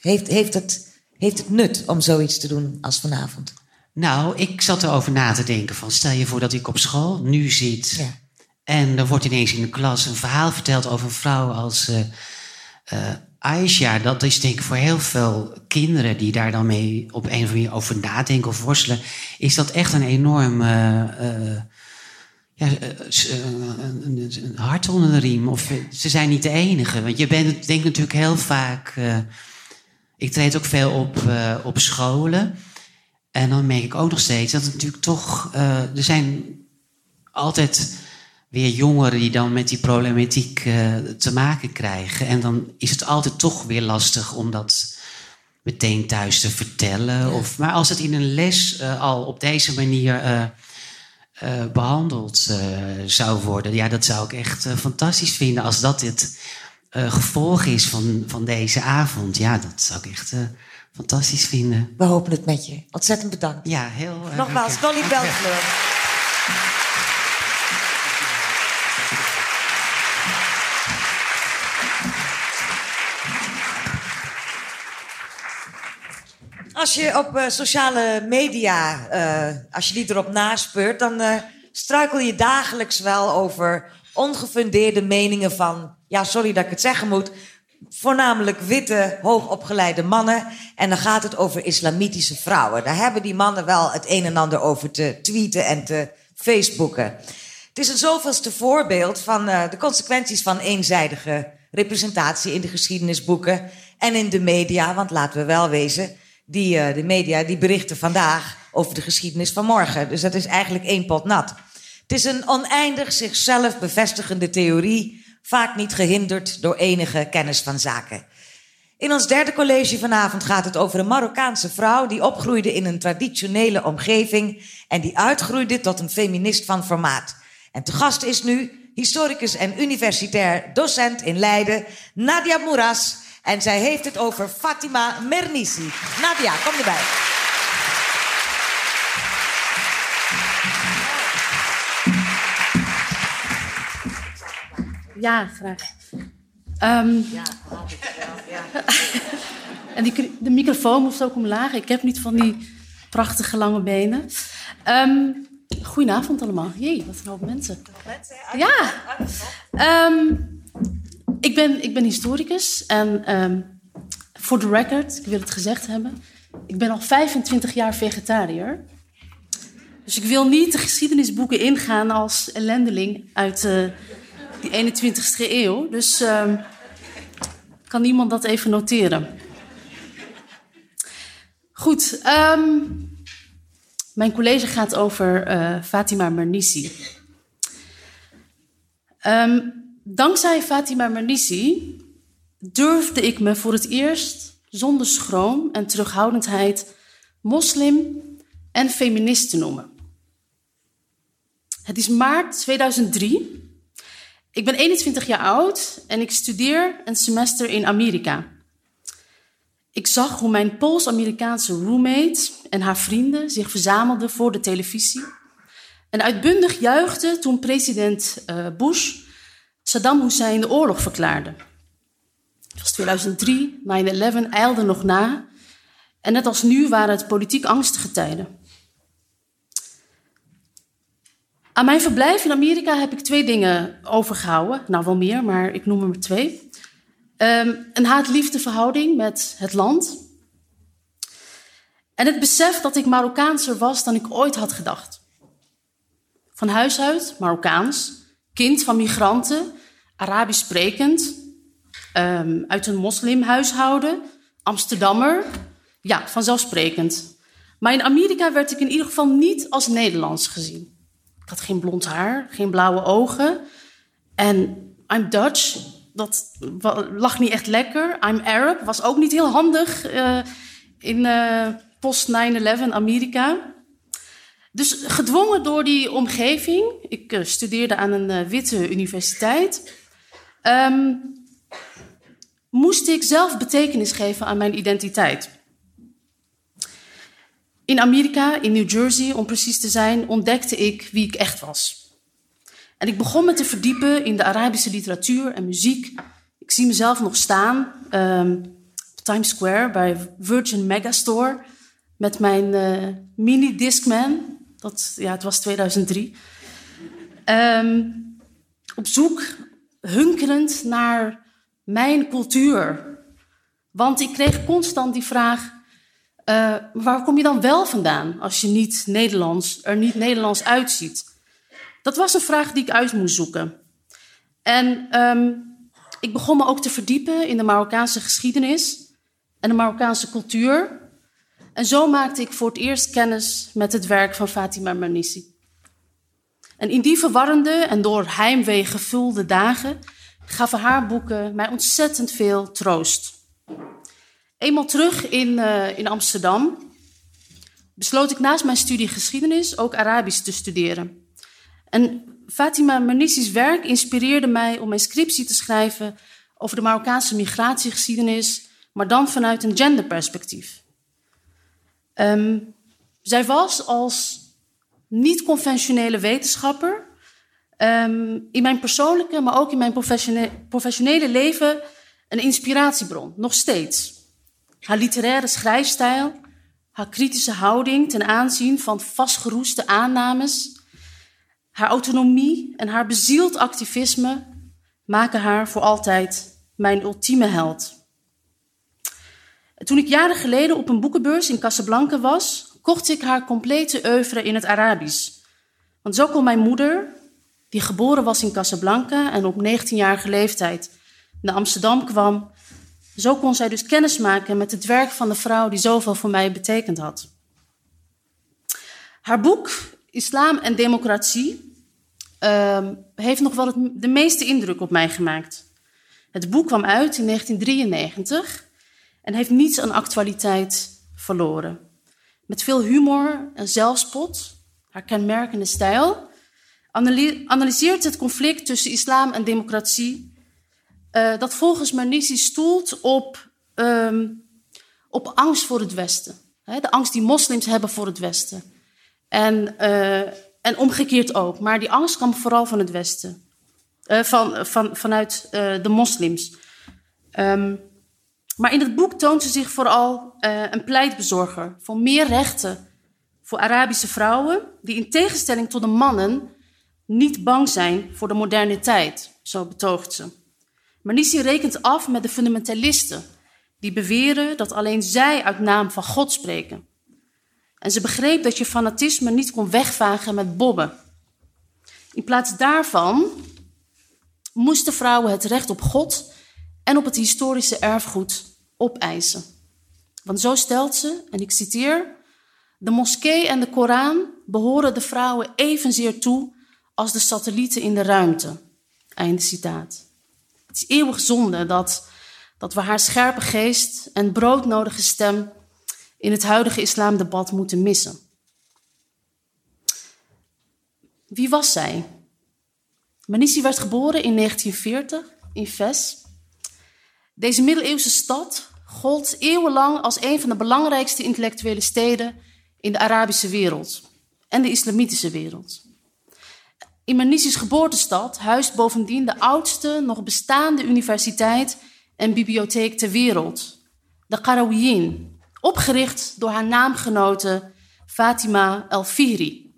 Heeft, heeft, het, heeft het nut om zoiets te doen als vanavond? Nou, ik zat erover na te denken van... stel je voor dat ik op school nu zit... Ja. En er wordt ineens in de klas een verhaal verteld over een vrouw als uh, uh, Aisha. Dat is denk ik voor heel veel kinderen die daar dan mee op een of andere manier over nadenken of worstelen, is dat echt een enorm uh, ja, een, een, hart onder de riem. Of ze zijn niet de enige. Want je bent, denkt natuurlijk heel vaak. ik treed ook veel op, op scholen. En dan merk ik ook nog steeds dat het natuurlijk toch. er zijn altijd weer jongeren die dan met die problematiek uh, te maken krijgen. En dan is het altijd toch weer lastig om dat meteen thuis te vertellen. Of, maar als het in een les uh, al op deze manier uh, behandeld zou worden, ja, dat zou ik echt fantastisch vinden als dat het gevolg is van, van deze avond. Ja, dat zou ik echt fantastisch vinden. We hopen het met je. Ontzettend bedankt. Ja, heel Nogmaals, Dolly Belfleur. Als je op uh, sociale media, uh, als je die erop naspeurt, dan uh, struikel je dagelijks wel over ongefundeerde meningen van, ja, sorry dat ik het zeggen moet, voornamelijk witte, hoogopgeleide mannen. En dan gaat het over islamitische vrouwen. Daar hebben die mannen wel het een en ander over te tweeten en te facebooken. Het is een zoveelste voorbeeld van de consequenties van eenzijdige representatie in de geschiedenisboeken en in de media. Want laten we wel wezen, die, uh, de media die berichten vandaag over de geschiedenis van morgen. Dus dat is eigenlijk één pot nat. Het is een oneindig zichzelf bevestigende theorie, vaak niet gehinderd door enige kennis van zaken. In ons derde college vanavond gaat het over een Marokkaanse vrouw die opgroeide in een traditionele omgeving en die uitgroeide tot een feminist van formaat. En te gast is nu historicus en universitair docent in Leiden, Nadia Mouras. En zij heeft het over Fatima Mernissi. Nadia, kom erbij. Ja, graag. Um, ja, ja. en die, de microfoon moest ook omlaag. Ik heb niet van die prachtige lange benen. Um, goedenavond allemaal. Jee, wat een hoop mensen. Ja. Um, ik, ben, ik ben historicus en um, voor de record, ik wil het gezegd hebben, ik ben al 25 jaar vegetariër. Dus ik wil niet de geschiedenisboeken ingaan als ellendeling uit uh, die 21ste eeuw. Dus uh, kan iemand dat even noteren? Goed, um, mijn college gaat over uh, Fatima Mernissi. Um, Dankzij Fatima Mernissi durfde ik me voor het eerst zonder schroom en terughoudendheid moslim en feminist te noemen. Het is maart 2003. Ik ben 21 jaar oud en ik studeer een semester in Amerika. Ik zag hoe mijn Pools-Amerikaanse roommate en haar vrienden zich verzamelden voor de televisie en uitbundig juichten toen president uh, Bush Saddam Hussein de oorlog verklaarde. Het was 2003, 9-11 eilde nog na. En net als nu waren het politiek angstige tijden. Aan mijn verblijf in Amerika heb ik twee dingen overgehouden. Nou, wel meer, maar ik noem er maar twee. Um, een haat-liefde verhouding met het land. En het besef dat ik Marokkaanser was dan ik ooit had gedacht. Van huis uit Marokkaans, kind van migranten, Arabisch sprekend, um, uit een moslimhuishouden, Amsterdammer. Ja, vanzelfsprekend. Maar in Amerika werd ik in ieder geval niet als Nederlands gezien. Ik had geen blond haar, geen blauwe ogen. En I'm Dutch, dat lag niet echt lekker. I'm Arab, was ook niet heel handig uh, in uh, post-9-11 Amerika. Dus gedwongen door die omgeving, ik uh, studeerde aan een uh, witte universiteit, um, moest ik zelf betekenis geven aan mijn identiteit. In Amerika, in New Jersey om precies te zijn, ontdekte ik wie ik echt was. En ik begon me te verdiepen in de Arabische literatuur en muziek. Ik zie mezelf nog staan um, op Times Square bij Virgin Megastore met mijn uh, mini Discman dat, ja, het was 2003. Um, op zoek, hunkerend naar mijn cultuur. Want ik kreeg constant die vraag: uh, waar kom je dan wel vandaan als je niet Nederlands, er niet Nederlands uitziet? Dat was een vraag die ik uit moest zoeken. En um, ik begon me ook te verdiepen in de Marokkaanse geschiedenis en de Marokkaanse cultuur. En zo maakte ik voor het eerst kennis met het werk van Fatima Mernissi. En in die verwarrende en door heimwee gevulde dagen gaven haar boeken mij ontzettend veel troost. Eenmaal terug in, uh, in Amsterdam besloot ik naast mijn studie geschiedenis ook Arabisch te studeren. En Fatima Mernissi's werk inspireerde mij om mijn scriptie te schrijven over de Marokkaanse migratiegeschiedenis, maar dan vanuit een genderperspectief. Um, zij was als niet-conventionele wetenschapper um, in mijn persoonlijke, maar ook in mijn professionele, professionele leven een inspiratiebron, nog steeds. Haar literaire schrijfstijl, haar kritische houding ten aanzien van vastgeroeste aannames, haar autonomie en haar bezield activisme maken haar voor altijd mijn ultieme held. Toen ik jaren geleden op een boekenbeurs in Casablanca was, kocht ik haar complete oeuvre in het Arabisch. Want zo kon mijn moeder, die geboren was in Casablanca en op 19-jarige leeftijd naar Amsterdam kwam, zo kon zij dus kennis maken met het werk van de vrouw die zoveel voor mij betekend had. Haar boek Islam en Democratie uh, heeft nog wel het, de meeste indruk op mij gemaakt. Het boek kwam uit in 1993 en heeft niets aan actualiteit verloren. Met veel humor en zelfspot, haar kenmerkende stijl, analyseert het conflict tussen islam en democratie, uh, dat volgens Marnisi stoelt op, um, op angst voor het Westen. de angst die moslims hebben voor het Westen. En, uh, en omgekeerd ook. Maar die angst kwam vooral van het Westen. Uh, van, van, vanuit de moslims. Um, maar in het boek toont ze zich vooral uh, een pleitbezorger voor meer rechten voor Arabische vrouwen, die in tegenstelling tot de mannen niet bang zijn voor de moderne tijd, zo betoogt ze. Maar Nisi rekent af met de fundamentalisten, die beweren dat alleen zij uit naam van God spreken. En ze begreep dat je fanatisme niet kon wegvagen met bobben. In plaats daarvan moesten vrouwen het recht op God en op het historische erfgoed opeisen. Want zo stelt ze, en ik citeer: De moskee en de Koran behoren de vrouwen evenzeer toe als de satellieten in de ruimte. Einde citaat. Het is eeuwig zonde dat, dat we haar scherpe geest en broodnodige stem in het huidige islamdebat moeten missen. Wie was zij? Manissi werd geboren in 1940 in Fes. Deze middeleeuwse stad gold eeuwenlang als een van de belangrijkste intellectuele steden in de Arabische wereld en de islamitische wereld. In Manisi's geboortestad huist bovendien de oudste nog bestaande universiteit en bibliotheek ter wereld, de Qarawiyyin, opgericht door haar naamgenote Fatima El-Fihri.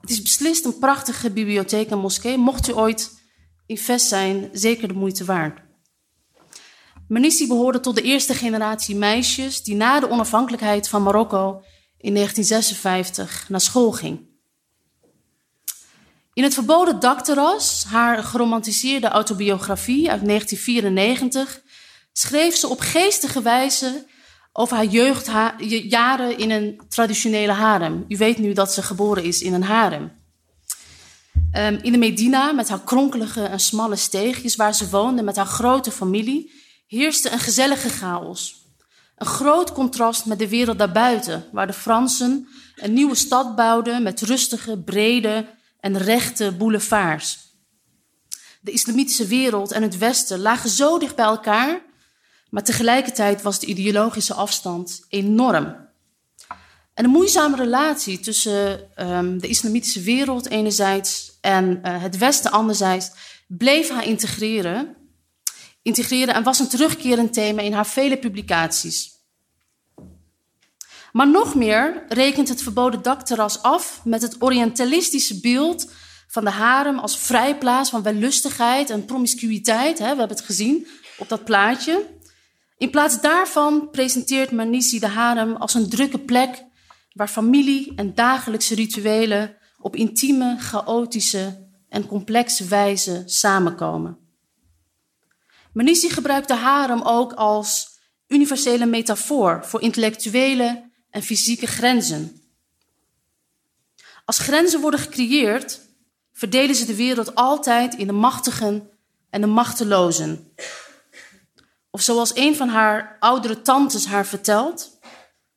Het is beslist een prachtige bibliotheek en moskee. Mocht u ooit in Vest zijn, zeker de moeite waard. Menissi behoorde tot de eerste generatie meisjes die na de onafhankelijkheid van Marokko in 1956 naar school ging. In het verboden dakterras, haar geromantiseerde autobiografie uit 1994, schreef ze op geestige wijze over haar jeugdjaren in een traditionele harem. U weet nu dat ze geboren is in een harem. Um, in de Medina, met haar kronkelige en smalle steegjes, waar ze woonde met haar grote familie, heerste een gezellige chaos. Een groot contrast met de wereld daarbuiten, waar de Fransen een nieuwe stad bouwden met rustige, brede en rechte boulevards. De islamitische wereld en het Westen lagen zo dicht bij elkaar, maar tegelijkertijd was de ideologische afstand enorm. En een moeizame relatie tussen um, de islamitische wereld enerzijds en uh, het Westen anderzijds bleef haar integreren integreren en was een terugkerend thema in haar vele publicaties. Maar nog meer rekent het verboden dakterras af met het orientalistische beeld van de harem als vrijplaats van wellustigheid en promiscuïteit. We hebben het gezien op dat plaatje. In plaats daarvan presenteert Manisi de harem als een drukke plek waar familie en dagelijkse rituelen op intieme, chaotische en complexe wijze samenkomen. Manisi gebruikt de harem ook als universele metafoor voor intellectuele en fysieke grenzen. Als grenzen worden gecreëerd, verdelen ze de wereld altijd in de machtigen en de machtelozen. Of zoals een van haar oudere tantes haar vertelt,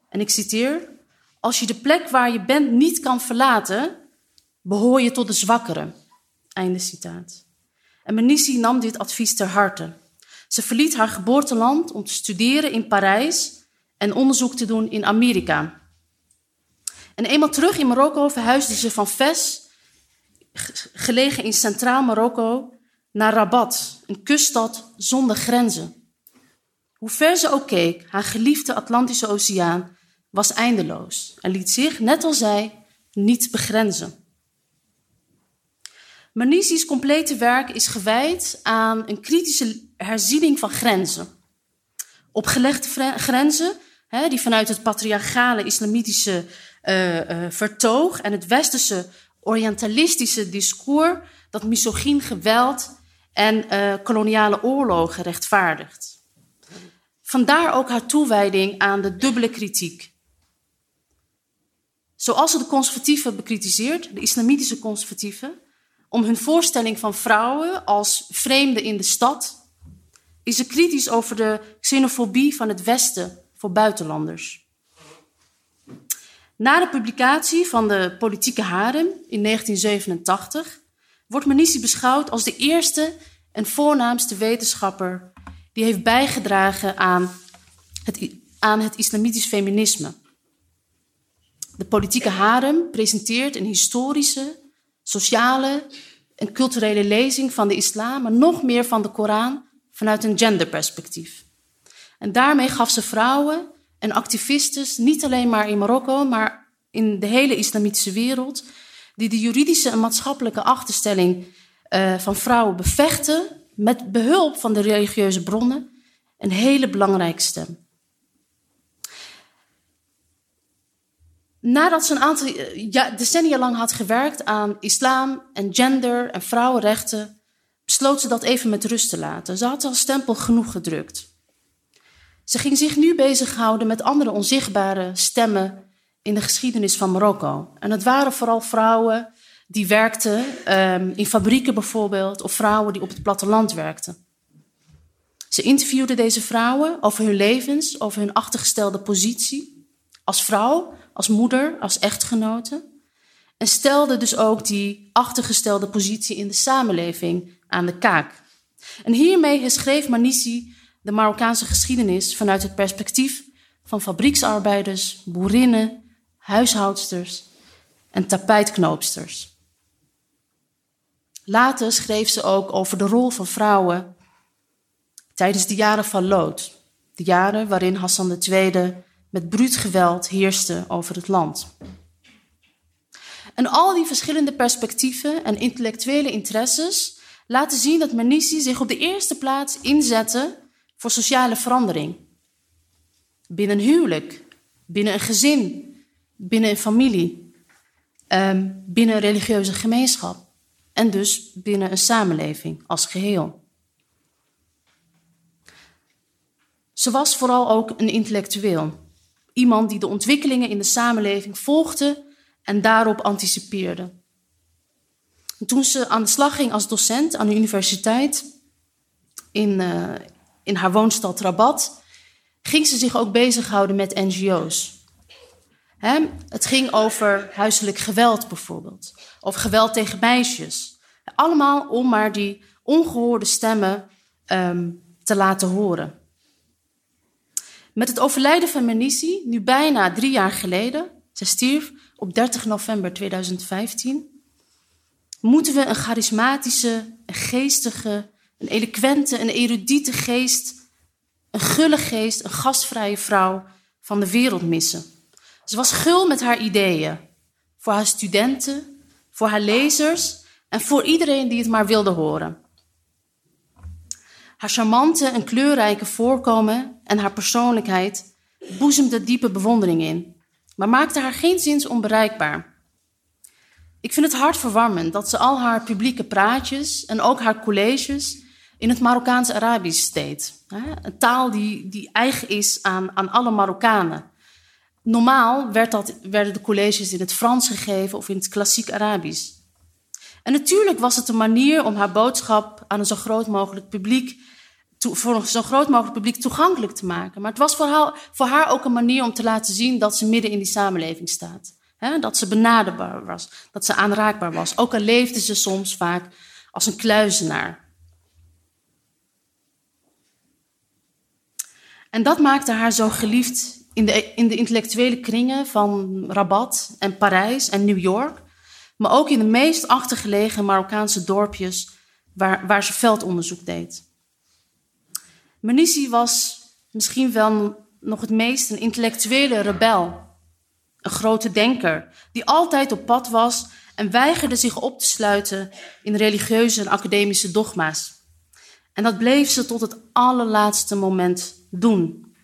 en ik citeer: Als je de plek waar je bent niet kan verlaten, behoor je tot de zwakkeren. Einde citaat. En Menisi nam dit advies ter harte. Ze verliet haar geboorteland om te studeren in Parijs en onderzoek te doen in Amerika. En eenmaal terug in Marokko verhuisde ze van Fes, gelegen in centraal Marokko, naar Rabat, een kuststad zonder grenzen. Hoe ver ze ook keek, haar geliefde Atlantische Oceaan was eindeloos en liet zich, net als zij, niet begrenzen. Manisi's complete werk is gewijd aan een kritische herziening van grenzen. Opgelegde grenzen, hè, die vanuit het patriarchale islamitische uh, uh, vertoog en het westerse orientalistische discours dat misogyn geweld en uh, koloniale oorlogen rechtvaardigt. Vandaar ook haar toewijding aan de dubbele kritiek. Zoals ze de conservatieven bekritiseert, de islamitische conservatieven, om hun voorstelling van vrouwen als vreemden in de stad, is ze kritisch over de xenofobie van het Westen voor buitenlanders. Na de publicatie van de Politieke Harem in 1987 wordt Menisi beschouwd als de eerste en voornaamste wetenschapper die heeft bijgedragen aan het, aan het islamitisch feminisme. De Politieke Harem presenteert een historische, sociale en culturele lezing van de islam, maar nog meer van de Koran vanuit een genderperspectief. En daarmee gaf ze vrouwen en activistes, niet alleen maar in Marokko, maar in de hele islamitische wereld, die de juridische en maatschappelijke achterstelling uh, van vrouwen bevechten met behulp van de religieuze bronnen, een hele belangrijke stem. Nadat ze een aantal eh, decennia lang had gewerkt aan islam en gender en vrouwenrechten, besloot ze dat even met rust te laten. Ze had al stempel genoeg gedrukt. Ze ging zich nu bezighouden met andere onzichtbare stemmen in de geschiedenis van Marokko. En het waren vooral vrouwen die werkten um, in fabrieken bijvoorbeeld, of vrouwen die op het platteland werkten. Ze interviewde deze vrouwen over hun levens, over hun achtergestelde positie als vrouw, als moeder, als echtgenote. En stelde dus ook die achtergestelde positie in de samenleving aan de kaak. En hiermee schreef Manisi de Marokkaanse geschiedenis vanuit het perspectief van fabrieksarbeiders, boerinnen, huishoudsters en tapijtknoopsters. Later schreef ze ook over de rol van vrouwen tijdens de jaren van Lood, de jaren waarin Hassan II met bruut geweld heerste over het land. En al die verschillende perspectieven en intellectuele interesses laten zien dat Menisi zich op de eerste plaats inzette voor sociale verandering. Binnen een huwelijk, binnen een gezin, binnen een familie, ehm, binnen een religieuze gemeenschap en dus binnen een samenleving als geheel. Ze was vooral ook een intellectueel. Iemand die de ontwikkelingen in de samenleving volgde en daarop anticipeerde. Toen ze aan de slag ging als docent aan de universiteit in, uh, in haar woonstad Rabat, ging ze zich ook bezighouden met NGO's. Hè? Het ging over huiselijk geweld bijvoorbeeld, of geweld tegen meisjes. Allemaal om maar die ongehoorde stemmen um, te laten horen. Met het overlijden van Menisi, nu bijna drie jaar geleden, ze stierf op 30 november 2015, moeten we een charismatische, geestige, een eloquente, een erudite geest, een gulle geest, een gastvrije vrouw van de wereld missen. Ze was gul met haar ideeën. Voor haar studenten, voor haar lezers, En voor iedereen die het maar wilde horen. Haar charmante en kleurrijke voorkomen en haar persoonlijkheid boezemde diepe bewondering in, maar maakte haar geen zins onbereikbaar. Ik vind het hartverwarmend dat ze al haar publieke praatjes en ook haar colleges in het Marokkaans-Arabisch deed. Een taal die, die eigen is aan, aan alle Marokkanen. Normaal werd dat, werden de colleges in het Frans gegeven of in het klassiek Arabisch. En natuurlijk was het een manier om haar boodschap aan een zo groot mogelijk publiek, voor een zo groot mogelijk publiek toegankelijk te maken. Maar het was voor voor haar ook een manier om te laten zien dat ze midden in die samenleving staat. Dat ze benaderbaar was, dat ze aanraakbaar was. Ook al leefde ze soms vaak als een kluizenaar. En dat maakte haar zo geliefd in de, in de intellectuele kringen van Rabat en Parijs en New York, maar ook in de meest achtergelegen Marokkaanse dorpjes waar, waar ze veldonderzoek deed. Menisi was misschien wel nog het meest een intellectuele rebel, een grote denker die altijd op pad was en weigerde zich op te sluiten in religieuze en academische dogma's. En dat bleef ze tot het allerlaatste moment doen.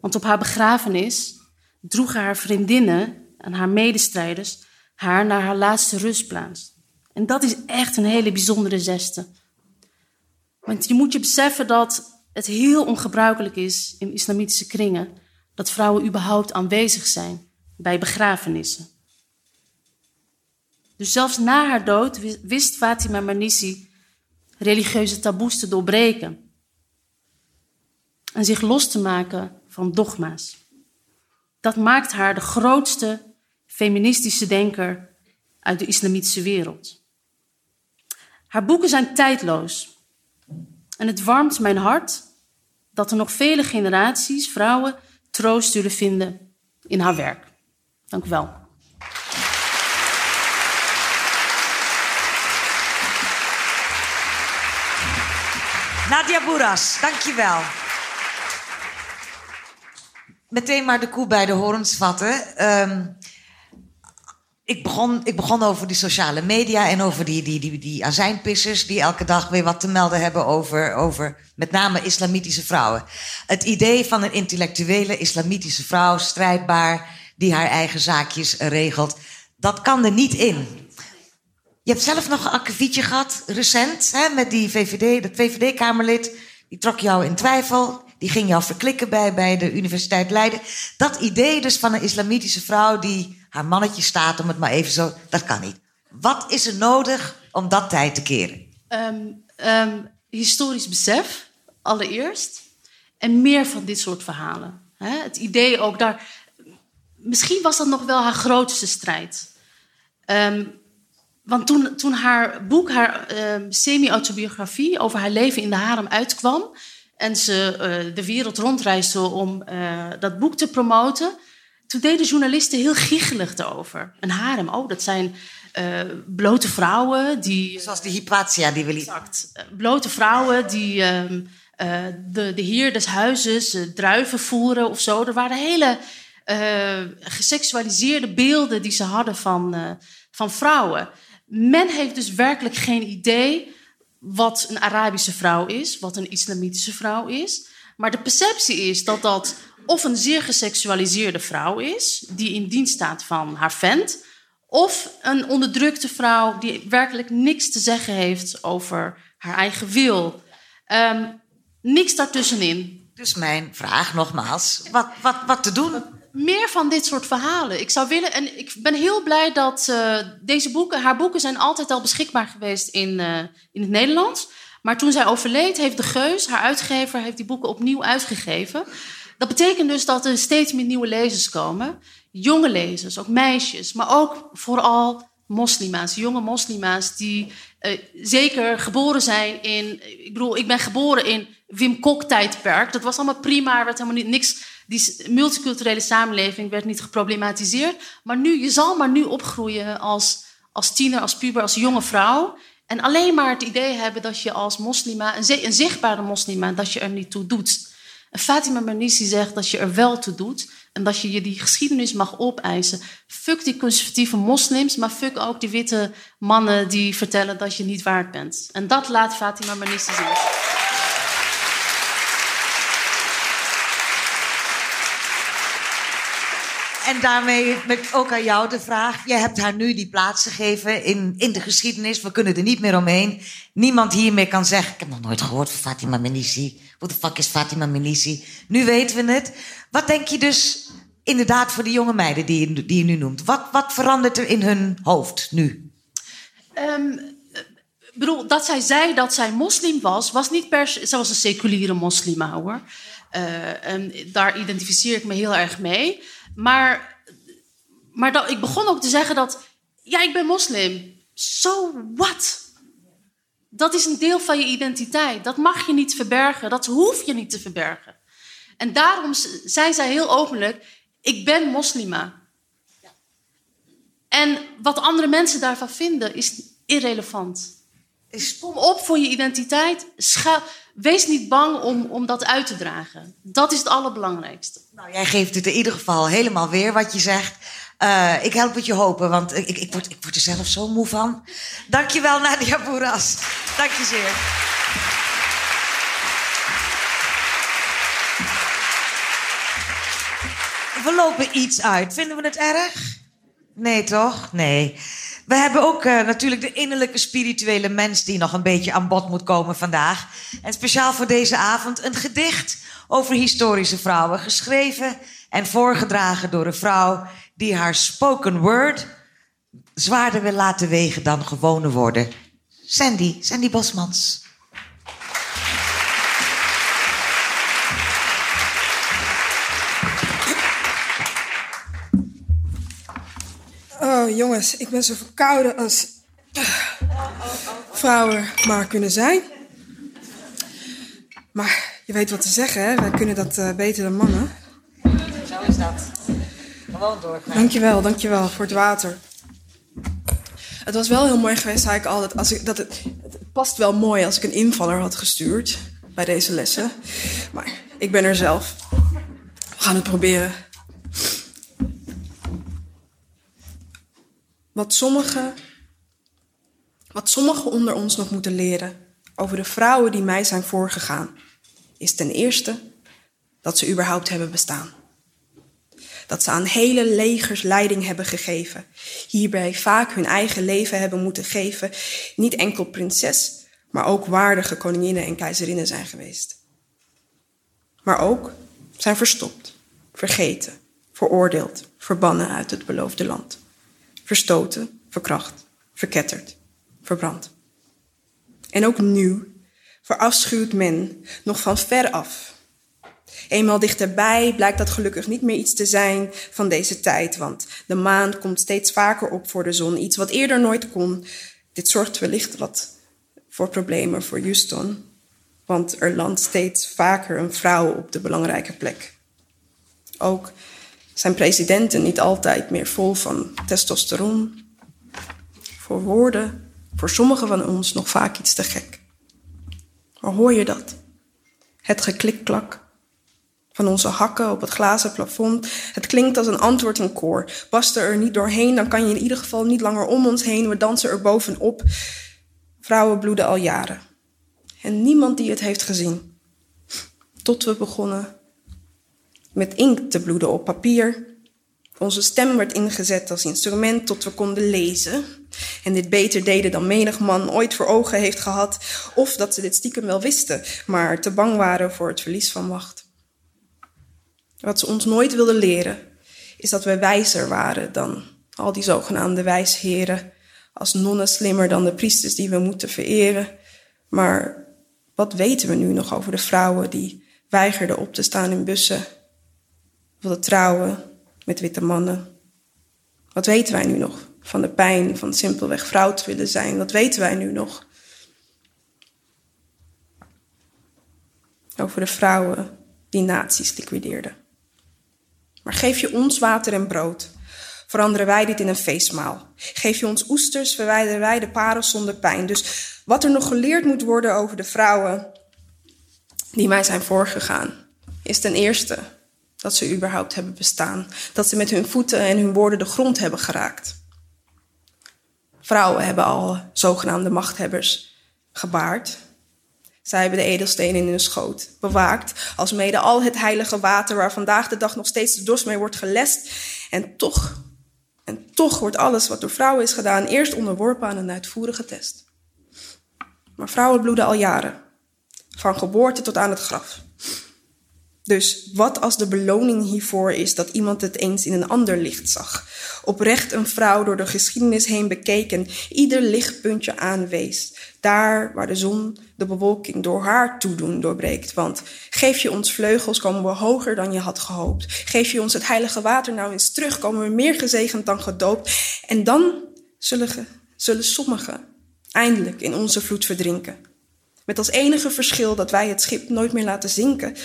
Want op haar begrafenis droegen haar vriendinnen en haar medestrijders haar naar haar laatste rustplaats. En dat is echt een hele bijzondere zesde. Want je moet je beseffen dat het heel ongebruikelijk is in islamitische kringen dat vrouwen überhaupt aanwezig zijn bij begrafenissen. Dus zelfs na haar dood wist Fatima Manisi religieuze taboes te doorbreken en zich los te maken van dogma's. Dat maakt haar de grootste feministische denker uit de islamitische wereld. Haar boeken zijn tijdloos. En het warmt mijn hart dat er nog vele generaties vrouwen troost zullen vinden in haar werk. Dank u wel. Nadia Boeras, dank je wel meteen maar de koe bij de horens vatten. Ehm, ik, begon, ik begon over die sociale media en over die, die, die, die azijnpissers die elke dag weer wat te melden hebben over, over met name islamitische vrouwen. Het idee van een intellectuele islamitische vrouw, strijdbaar, die haar eigen zaakjes regelt, dat kan er niet in. Je hebt zelf nog een akkefietje gehad, recent, hè, met die VVD, dat VVD-Kamerlid. Die trok jou in twijfel. Die ging jou verklikken bij, bij de Universiteit Leiden. Dat idee dus van een islamitische vrouw die haar mannetje staat, om het maar even zo, dat kan niet. Wat is er nodig om dat tijd te keren? Um, historisch besef, allereerst. En meer van dit soort verhalen. Het idee ook daar. Misschien was dat nog wel haar grootste strijd. Um, want toen, toen haar boek, haar semi-autobiografie over haar leven in de harem uitkwam, en ze uh, de wereld rondreisde om uh, dat boek te promoten. Toen deden journalisten heel giechelig erover. Een harem, oh, dat zijn uh, blote vrouwen die... Zoals die Hypatia die we. Exact. blote vrouwen die ehm, de, de heer des huizes druiven voeren of zo. Er waren hele geseksualiseerde beelden die ze hadden van, van vrouwen. Men heeft dus werkelijk geen idee wat een Arabische vrouw is, wat een islamitische vrouw is. Maar de perceptie is dat dat of een zeer geseksualiseerde vrouw is, die in dienst staat van haar vent, of een onderdrukte vrouw die werkelijk niks te zeggen heeft over haar eigen wil. Um, niks daartussenin. Dus mijn vraag nogmaals, wat, wat, wat te doen? Meer van dit soort verhalen. Ik zou willen, en ik ben heel blij dat uh, deze boeken, haar boeken zijn altijd al beschikbaar geweest in, uh, in het Nederlands. Maar toen zij overleed, heeft de Geus, haar uitgever, heeft die boeken opnieuw uitgegeven. Dat betekent dus dat er steeds meer nieuwe lezers komen. Jonge lezers, ook meisjes, maar ook vooral moslima's, jonge moslima's die uh, zeker geboren zijn in. Ik bedoel, ik ben geboren in Wim Kok tijdperk. Dat was allemaal prima, er werd helemaal niet, niks die multiculturele samenleving werd niet geproblematiseerd. Maar nu, je zal maar nu opgroeien als, als tiener, als puber, als jonge vrouw. En alleen maar het idee hebben dat je als moslima, een, zichtbare moslima, dat je er niet toe doet. En Fatima Mernissi zegt dat je er wel toe doet en dat je je die geschiedenis mag opeisen. Fuck die conservatieve moslims, maar fuck ook die witte mannen die vertellen dat je niet waard bent. En dat laat Fatima Mernissi zien. En daarmee met ook aan jou de vraag. Je hebt haar nu die plaats gegeven in, in de geschiedenis. We kunnen er niet meer omheen. Niemand hiermee kan zeggen... Ik heb nog nooit gehoord van Fatima Menisi. What the fuck is Fatima Menisi? Nu weten we het. Wat denk je dus inderdaad voor die jonge meiden die je, die je nu noemt? Wat, wat verandert er in hun hoofd nu? Um, bedoel, dat zij zei dat zij moslim was, was niet per se... Ze was een seculiere moslima. Uh, en daar identificeer ik me heel erg mee... Maar, maar dat, ik begon ook te zeggen dat, ja, ik ben moslim. So what? Dat is een deel van je identiteit. Dat mag je niet verbergen. Dat hoef je niet te verbergen. En daarom zei zij heel openlijk: Ik ben moslima. En wat andere mensen daarvan vinden is irrelevant. Kom op voor je identiteit. Wees niet bang om, om dat uit te dragen. Dat is het allerbelangrijkste. Nou, jij geeft het in ieder geval helemaal weer wat je zegt. Uh, ik help het je hopen, want ik, ik, word, ik word er zelf zo moe van. Dankjewel, Nadia Boeras. Dank je zeer. We lopen iets uit. Vinden we het erg? Nee, toch? Nee. We hebben ook uh, natuurlijk de innerlijke spirituele mens die nog een beetje aan bod moet komen vandaag. En speciaal voor deze avond een gedicht over historische vrouwen, geschreven en voorgedragen door een vrouw die haar spoken word zwaarder wil laten wegen dan gewone woorden. Sandy, Sandy Bosmans. Oh jongens, ik ben zo verkouden als vrouwen maar kunnen zijn. Maar je weet wat te zeggen, hè? Wij kunnen dat uh, beter dan mannen. Zo is dat. Gewoon doorgaan. Dankjewel, dankjewel voor het water. Het was wel heel mooi geweest, zei ik altijd. Als ik, dat het, het past wel mooi als ik een invaller had gestuurd bij deze lessen. Maar ik ben er zelf. We gaan het proberen. Wat sommigen, wat sommigen onder ons nog moeten leren over de vrouwen die mij zijn voorgegaan, is ten eerste dat ze überhaupt hebben bestaan. Dat ze aan hele legers leiding hebben gegeven. Hierbij vaak hun eigen leven hebben moeten geven. Niet enkel prinses, maar ook waardige koninginnen en keizerinnen zijn geweest. Maar ook zijn verstopt, vergeten, veroordeeld, verbannen uit het beloofde land verstoten, verkracht, verketterd, verbrand. En ook nu verafschuwt men nog van ver af. Eenmaal dichterbij blijkt dat gelukkig niet meer iets te zijn van deze tijd, want de maan komt steeds vaker op voor de zon, iets wat eerder nooit kon. Dit zorgt wellicht wat voor problemen voor Houston, want er landt steeds vaker een vrouw op de belangrijke plek. Ook zijn presidenten niet altijd meer vol van testosteron. Voor woorden, voor sommigen van ons nog vaak iets te gek. Maar hoor je dat? Het geklikklak van onze hakken op het glazen plafond. Het klinkt als een antwoord in koor. Bast er niet doorheen, dan kan je in ieder geval niet langer om ons heen. We dansen er bovenop. Vrouwen bloeden al jaren. En niemand die het heeft gezien. Tot we begonnen met inkt te bloeden op papier. Onze stem werd ingezet als instrument tot we konden lezen. En dit beter deden dan menig man ooit voor ogen heeft gehad. Of dat ze dit stiekem wel wisten, maar te bang waren voor het verlies van macht. Wat ze ons nooit wilden leren, is dat wij wijzer waren dan al die zogenaamde wijsheren. Als nonnen slimmer dan de priesters die we moeten vereren. Maar wat weten we nu nog over de vrouwen die weigerden op te staan in bussen wilde trouwen met witte mannen. Wat weten wij nu nog van de pijn van simpelweg vrouw te willen zijn? Wat weten wij nu nog over de vrouwen die nazi's liquideerden? Maar geef je ons water en brood, veranderen wij dit in een feestmaal. Geef je ons oesters, verwijderen wij de parels zonder pijn. Dus wat er nog geleerd moet worden over de vrouwen die mij zijn voorgegaan, is ten eerste dat ze überhaupt hebben bestaan. Dat ze met hun voeten en hun woorden de grond hebben geraakt. Vrouwen hebben al zogenaamde machthebbers gebaard. Zij hebben de edelstenen in hun schoot bewaakt, als mede al het heilige water waar vandaag de dag nog steeds de dorst mee wordt gelest. En toch, en toch wordt alles wat door vrouwen is gedaan eerst onderworpen aan een uitvoerige test. Maar vrouwen bloeden al jaren, van geboorte tot aan het graf. Dus wat als de beloning hiervoor is dat iemand het eens in een ander licht zag? Oprecht een vrouw door de geschiedenis heen bekeken, ieder lichtpuntje aanwees. Daar waar de zon de bewolking door haar toedoen doorbreekt. Want geef je ons vleugels, komen we hoger dan je had gehoopt. Geef je ons het heilige water nou eens terug, komen we meer gezegend dan gedoopt. En dan zullen, zullen sommigen eindelijk in onze vloed verdrinken. Met als enige verschil dat wij het schip nooit meer laten zinken.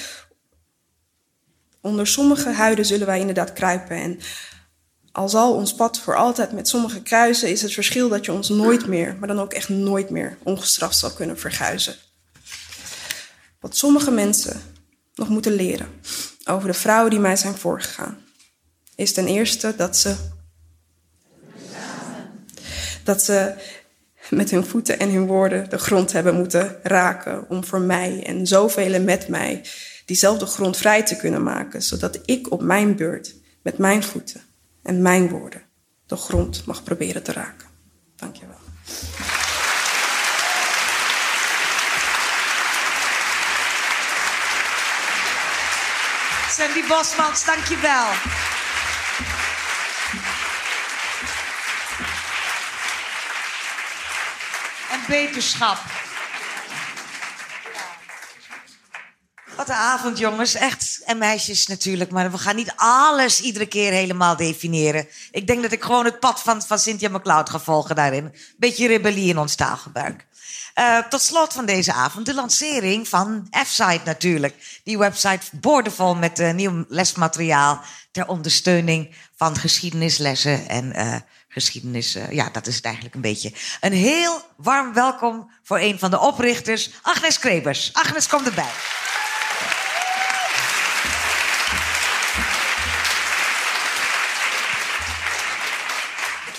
Onder sommige huiden zullen wij inderdaad kruipen. En al zal ons pad voor altijd met sommige kruisen, is het verschil dat je ons nooit meer, maar dan ook echt nooit meer, ongestraft zal kunnen verguizen. Wat sommige mensen nog moeten leren over de vrouwen die mij zijn voorgegaan, is ten eerste dat ze. dat ze met hun voeten en hun woorden de grond hebben moeten raken om voor mij en zoveel met mij diezelfde grond vrij te kunnen maken, zodat ik op mijn beurt met mijn voeten en mijn woorden de grond mag proberen te raken. Dank je wel. Sandy Bosmans, dank je wel. En beterschap. Wat een avond, jongens. Echt. En meisjes natuurlijk. Maar we gaan niet alles iedere keer helemaal definiëren. Ik denk dat ik gewoon het pad van, van Cynthia McLeod ga volgen daarin. Beetje rebellie in ons taalgebruik. Uh, tot slot van deze avond de lancering van F-Site natuurlijk. Die website boordevol met uh, nieuw lesmateriaal ter ondersteuning van geschiedenislessen en uh, geschiedenis. ja, dat is het eigenlijk een beetje. Een heel warm welkom voor een van de oprichters, Agnes Krebers. Agnes, kom erbij.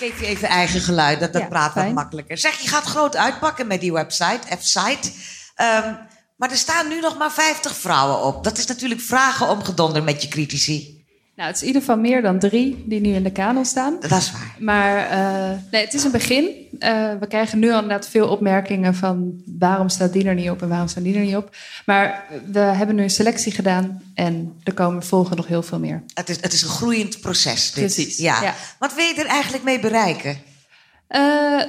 Geef je even eigen geluid, dat, dat praat wat makkelijker. Zeg, je gaat groot uitpakken met die website, F-site. Um, maar er staan nu nog maar 50 vrouwen op. Dat is natuurlijk vragen om gedonder met je critici. Nou, het is in ieder geval meer dan drie die nu in de kanon staan. Dat is waar. Maar uh, nee, het is een begin. Uh, we krijgen nu al inderdaad veel opmerkingen van waarom staat die er niet op en waarom staat die er niet op. Maar we hebben nu een selectie gedaan en er komen volgen nog heel veel meer. Het is, het is een groeiend proces. Dit. Precies. Ja. ja. Wat wil je er eigenlijk mee bereiken? Uh,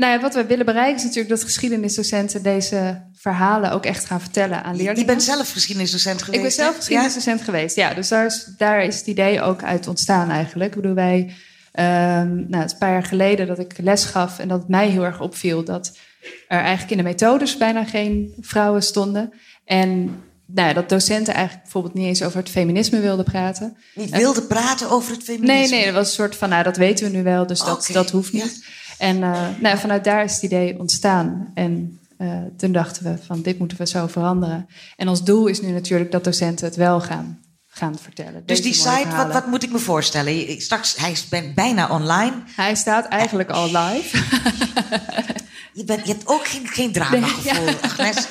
nou ja, wat we willen bereiken is natuurlijk dat geschiedenisdocenten deze verhalen ook echt gaan vertellen aan leerlingen. Je bent zelf geschiedenisdocent geweest? Ik ben zelf geschiedenisdocent ja? geweest, ja. Dus daar is, daar is het idee ook uit ontstaan eigenlijk. Ik bedoel, wij, um, nou, het is een paar jaar geleden dat ik les gaf en dat het mij heel erg opviel dat er eigenlijk in de methodes bijna geen vrouwen stonden. En nou ja, dat docenten eigenlijk bijvoorbeeld niet eens over het feminisme wilden praten. Niet wilden praten over het feminisme? Nee, nee, dat was een soort van, nou, dat weten we nu wel, dus dat, dat hoeft niet. Ja. En uh, nou, vanuit daar is het idee ontstaan. En uh, toen dachten we van dit moeten we zo veranderen. En ons doel is nu natuurlijk dat docenten het wel gaan, gaan vertellen. Dus die site, wat, wat, moet ik me voorstellen? Straks, hij is bijna online. Hij staat eigenlijk al live. Je, bent, je hebt ook geen, geen dramagevoel, nee, ja. Agnes.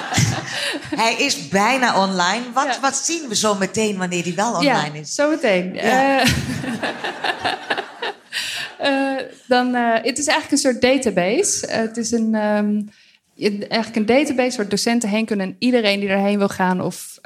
hij is bijna online. Wat, ja. wat zien we zo meteen wanneer hij wel online ja, is? Zo meteen. Ja. Uh, Uh, dan, uh, het is eigenlijk een soort database. Uh, het is een, um, eigenlijk een database waar docenten heen kunnen en iedereen die erheen wil gaan of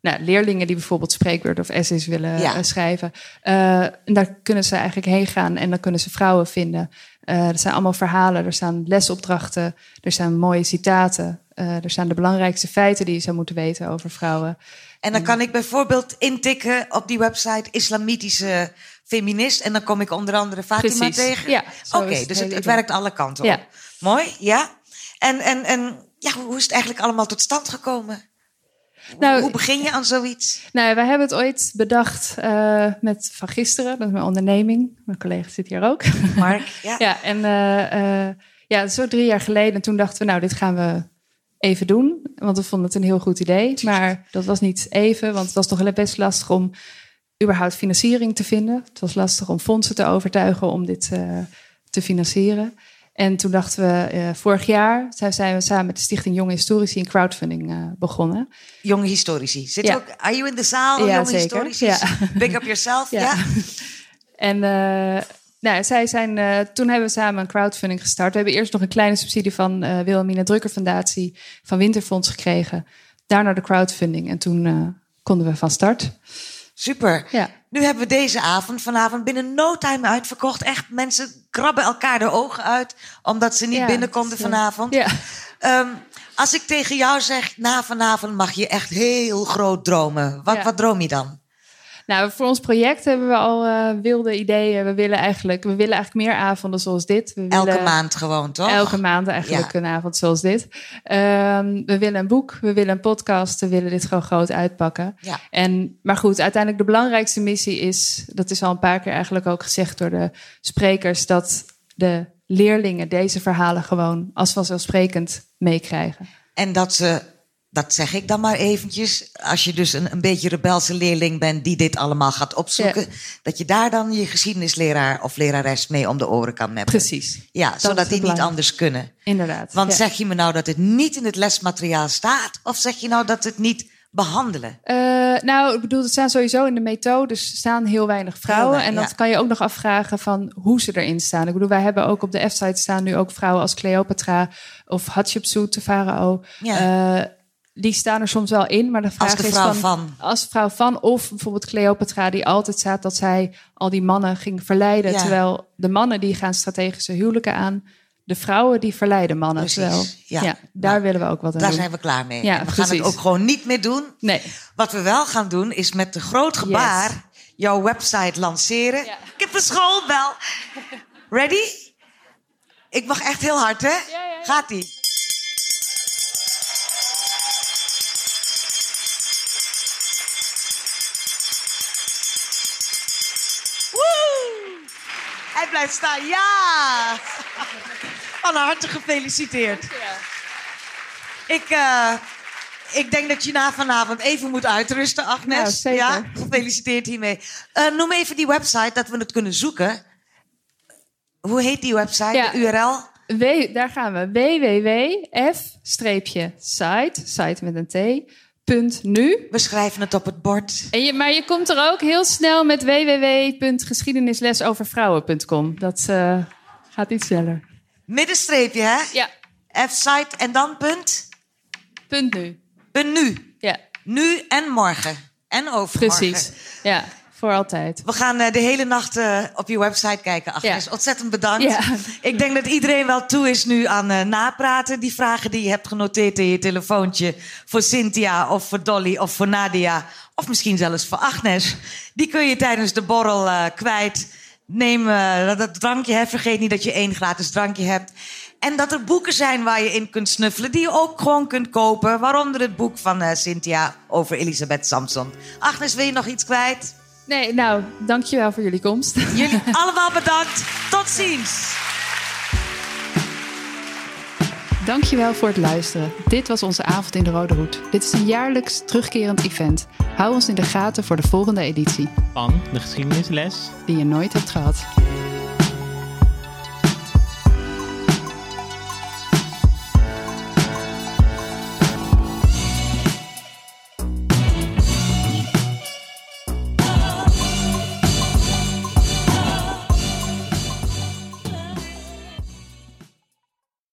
nou, leerlingen die bijvoorbeeld spreekwoord of essays willen ja. schrijven. en daar kunnen ze eigenlijk heen gaan en dan kunnen ze vrouwen vinden. er zijn allemaal verhalen, er staan lesopdrachten, er staan mooie citaten. er staan de belangrijkste feiten die je zou moeten weten over vrouwen. En dan kan ik bijvoorbeeld intikken op die website islamitische feminist. En dan kom ik onder andere Fatima Precies. tegen. Ja, Oké, okay, dus het, het, werkt alle kanten op. Mooi, ja. En, en, en ja, hoe is het eigenlijk allemaal tot stand gekomen? Nou, hoe begin je aan zoiets? Nou, wij hebben het ooit bedacht uh, met Van Gisteren, dat is mijn onderneming. Mijn collega zit hier ook. Mark, ja. ja, en uh, uh, ja, zo drie jaar geleden. toen dachten we, nou, dit gaan we even doen. Want we vonden het een heel goed idee. Maar dat was niet even, want het was toch best lastig om überhaupt financiering te vinden. Het was lastig om fondsen te overtuigen om dit uh, te financieren. En toen dachten we, uh, vorig jaar zijn we samen met de Stichting Jonge Historici een crowdfunding uh, begonnen. Jonge Historici. Zit ja. ook, are you in de zaal, ja, Jonge zeker. Historici? Ja. Big up yourself, ja. ja. En nou, zij zijn, toen hebben we samen een crowdfunding gestart. We hebben eerst nog een kleine subsidie van uh, Wilhelmina Drukker Fundatie van Winterfonds gekregen. Daarna de crowdfunding en toen konden we van start. Super. Ja. Nu hebben we deze avond vanavond binnen no time uitverkocht. Echt, mensen krabben elkaar de ogen uit omdat ze niet ja, binnen konden vanavond. Ja. Um, als ik tegen jou zeg, na vanavond mag je echt heel groot dromen. Wat, wat droom je dan? Nou, voor ons project hebben we al eh, wilde ideeën. We willen eigenlijk, we willen eigenlijk meer avonden zoals dit. We Elke willen, maand gewoon, toch? Elke maand eigenlijk Ja. een avond zoals dit. Ehm, we willen een boek, we willen een podcast, we willen dit gewoon groot uitpakken. Ja. En, maar goed, uiteindelijk de belangrijkste missie is, dat is al een paar keer eigenlijk ook gezegd door de sprekers, dat de leerlingen deze verhalen gewoon als vanzelfsprekend meekrijgen. En dat ze, dat zeg ik dan maar eventjes, als je dus een, een beetje rebelse leerling bent die dit allemaal gaat opzoeken, dat je daar dan je geschiedenisleraar of lerares mee om de oren kan meppen. Precies, Ja, zodat die niet anders kunnen. inderdaad. Want Ja. zeg je me nou dat het niet in het lesmateriaal staat, of zeg je nou dat het niet behandelen? Eh, nou, ik bedoel, er staan sowieso in de methodes staan heel weinig vrouwen. Heel weinig, en dat ja. kan je ook nog afvragen van hoe ze erin staan. Ik bedoel, wij hebben ook op de F-site staan nu ook vrouwen als Cleopatra of Hatshepsut, de farao. Ja. Eh, die staan er soms wel in, maar de vraag Als de is vrouw van, van. Als vrouw van, of bijvoorbeeld Cleopatra, die altijd staat dat zij al die mannen ging verleiden. Ja. Terwijl de mannen die gaan strategische huwelijken aan. De vrouwen die verleiden mannen. Precies, Terwijl, ja. ja. daar Nou, willen we ook wat aan Daar doen. zijn we klaar mee. Ja, en we gaan het ook gewoon niet meer doen. Nee. Wat we wel gaan doen, is met een groot gebaar Yes. jouw website lanceren. Ja. Ik heb een schoolbel. Ready? Ik mag echt heel hard, hè? Gaat-ie. Blijft staan, ja! Van harte gefeliciteerd. Ik, eh, ik denk dat je na vanavond even moet uitrusten, Agnes. Nou, zeker. Ja, gefeliciteerd hiermee. Eh, noem even die website, dat we het kunnen zoeken. Hoe heet die website, Ja. de URL? W, daar gaan we. www.f-site, site met een t, punt nu. We schrijven het op het bord. En je, maar je komt er ook heel snel met www.geschiedenislesovervrouwen.com. Dat eh, gaat iets sneller. Middenstreepje, hè? Ja, F-site en dan punt? punt nu. Punt nu. Ja, Nu en morgen. En overmorgen. precies. Ja, voor altijd. We gaan eh, de hele nacht eh, op je website kijken, Agnes. Ja. Ontzettend bedankt. Ja. Ik denk dat iedereen wel toe is nu aan eh, napraten. Die vragen die je hebt genoteerd in je telefoontje... voor Cynthia of voor Dolly of voor Nadia... of misschien zelfs voor Agnes... die kun je tijdens de borrel kwijt. Neem dat, drankje, hè. vergeet niet dat je één gratis drankje hebt... En dat er boeken zijn waar je in kunt snuffelen... die je ook gewoon kunt kopen. Waaronder het boek van Cynthia over Elisabeth Samson. Agnes, wil je nog iets kwijt? Nee, nou, dankjewel voor jullie komst. Jullie allemaal bedankt. Tot ziens. Dankjewel voor het luisteren. Dit was onze avond in de Rode Hoed. Dit is een jaarlijks terugkerend event. Hou ons in de gaten voor de volgende editie, Van de geschiedenisles die je nooit hebt gehad.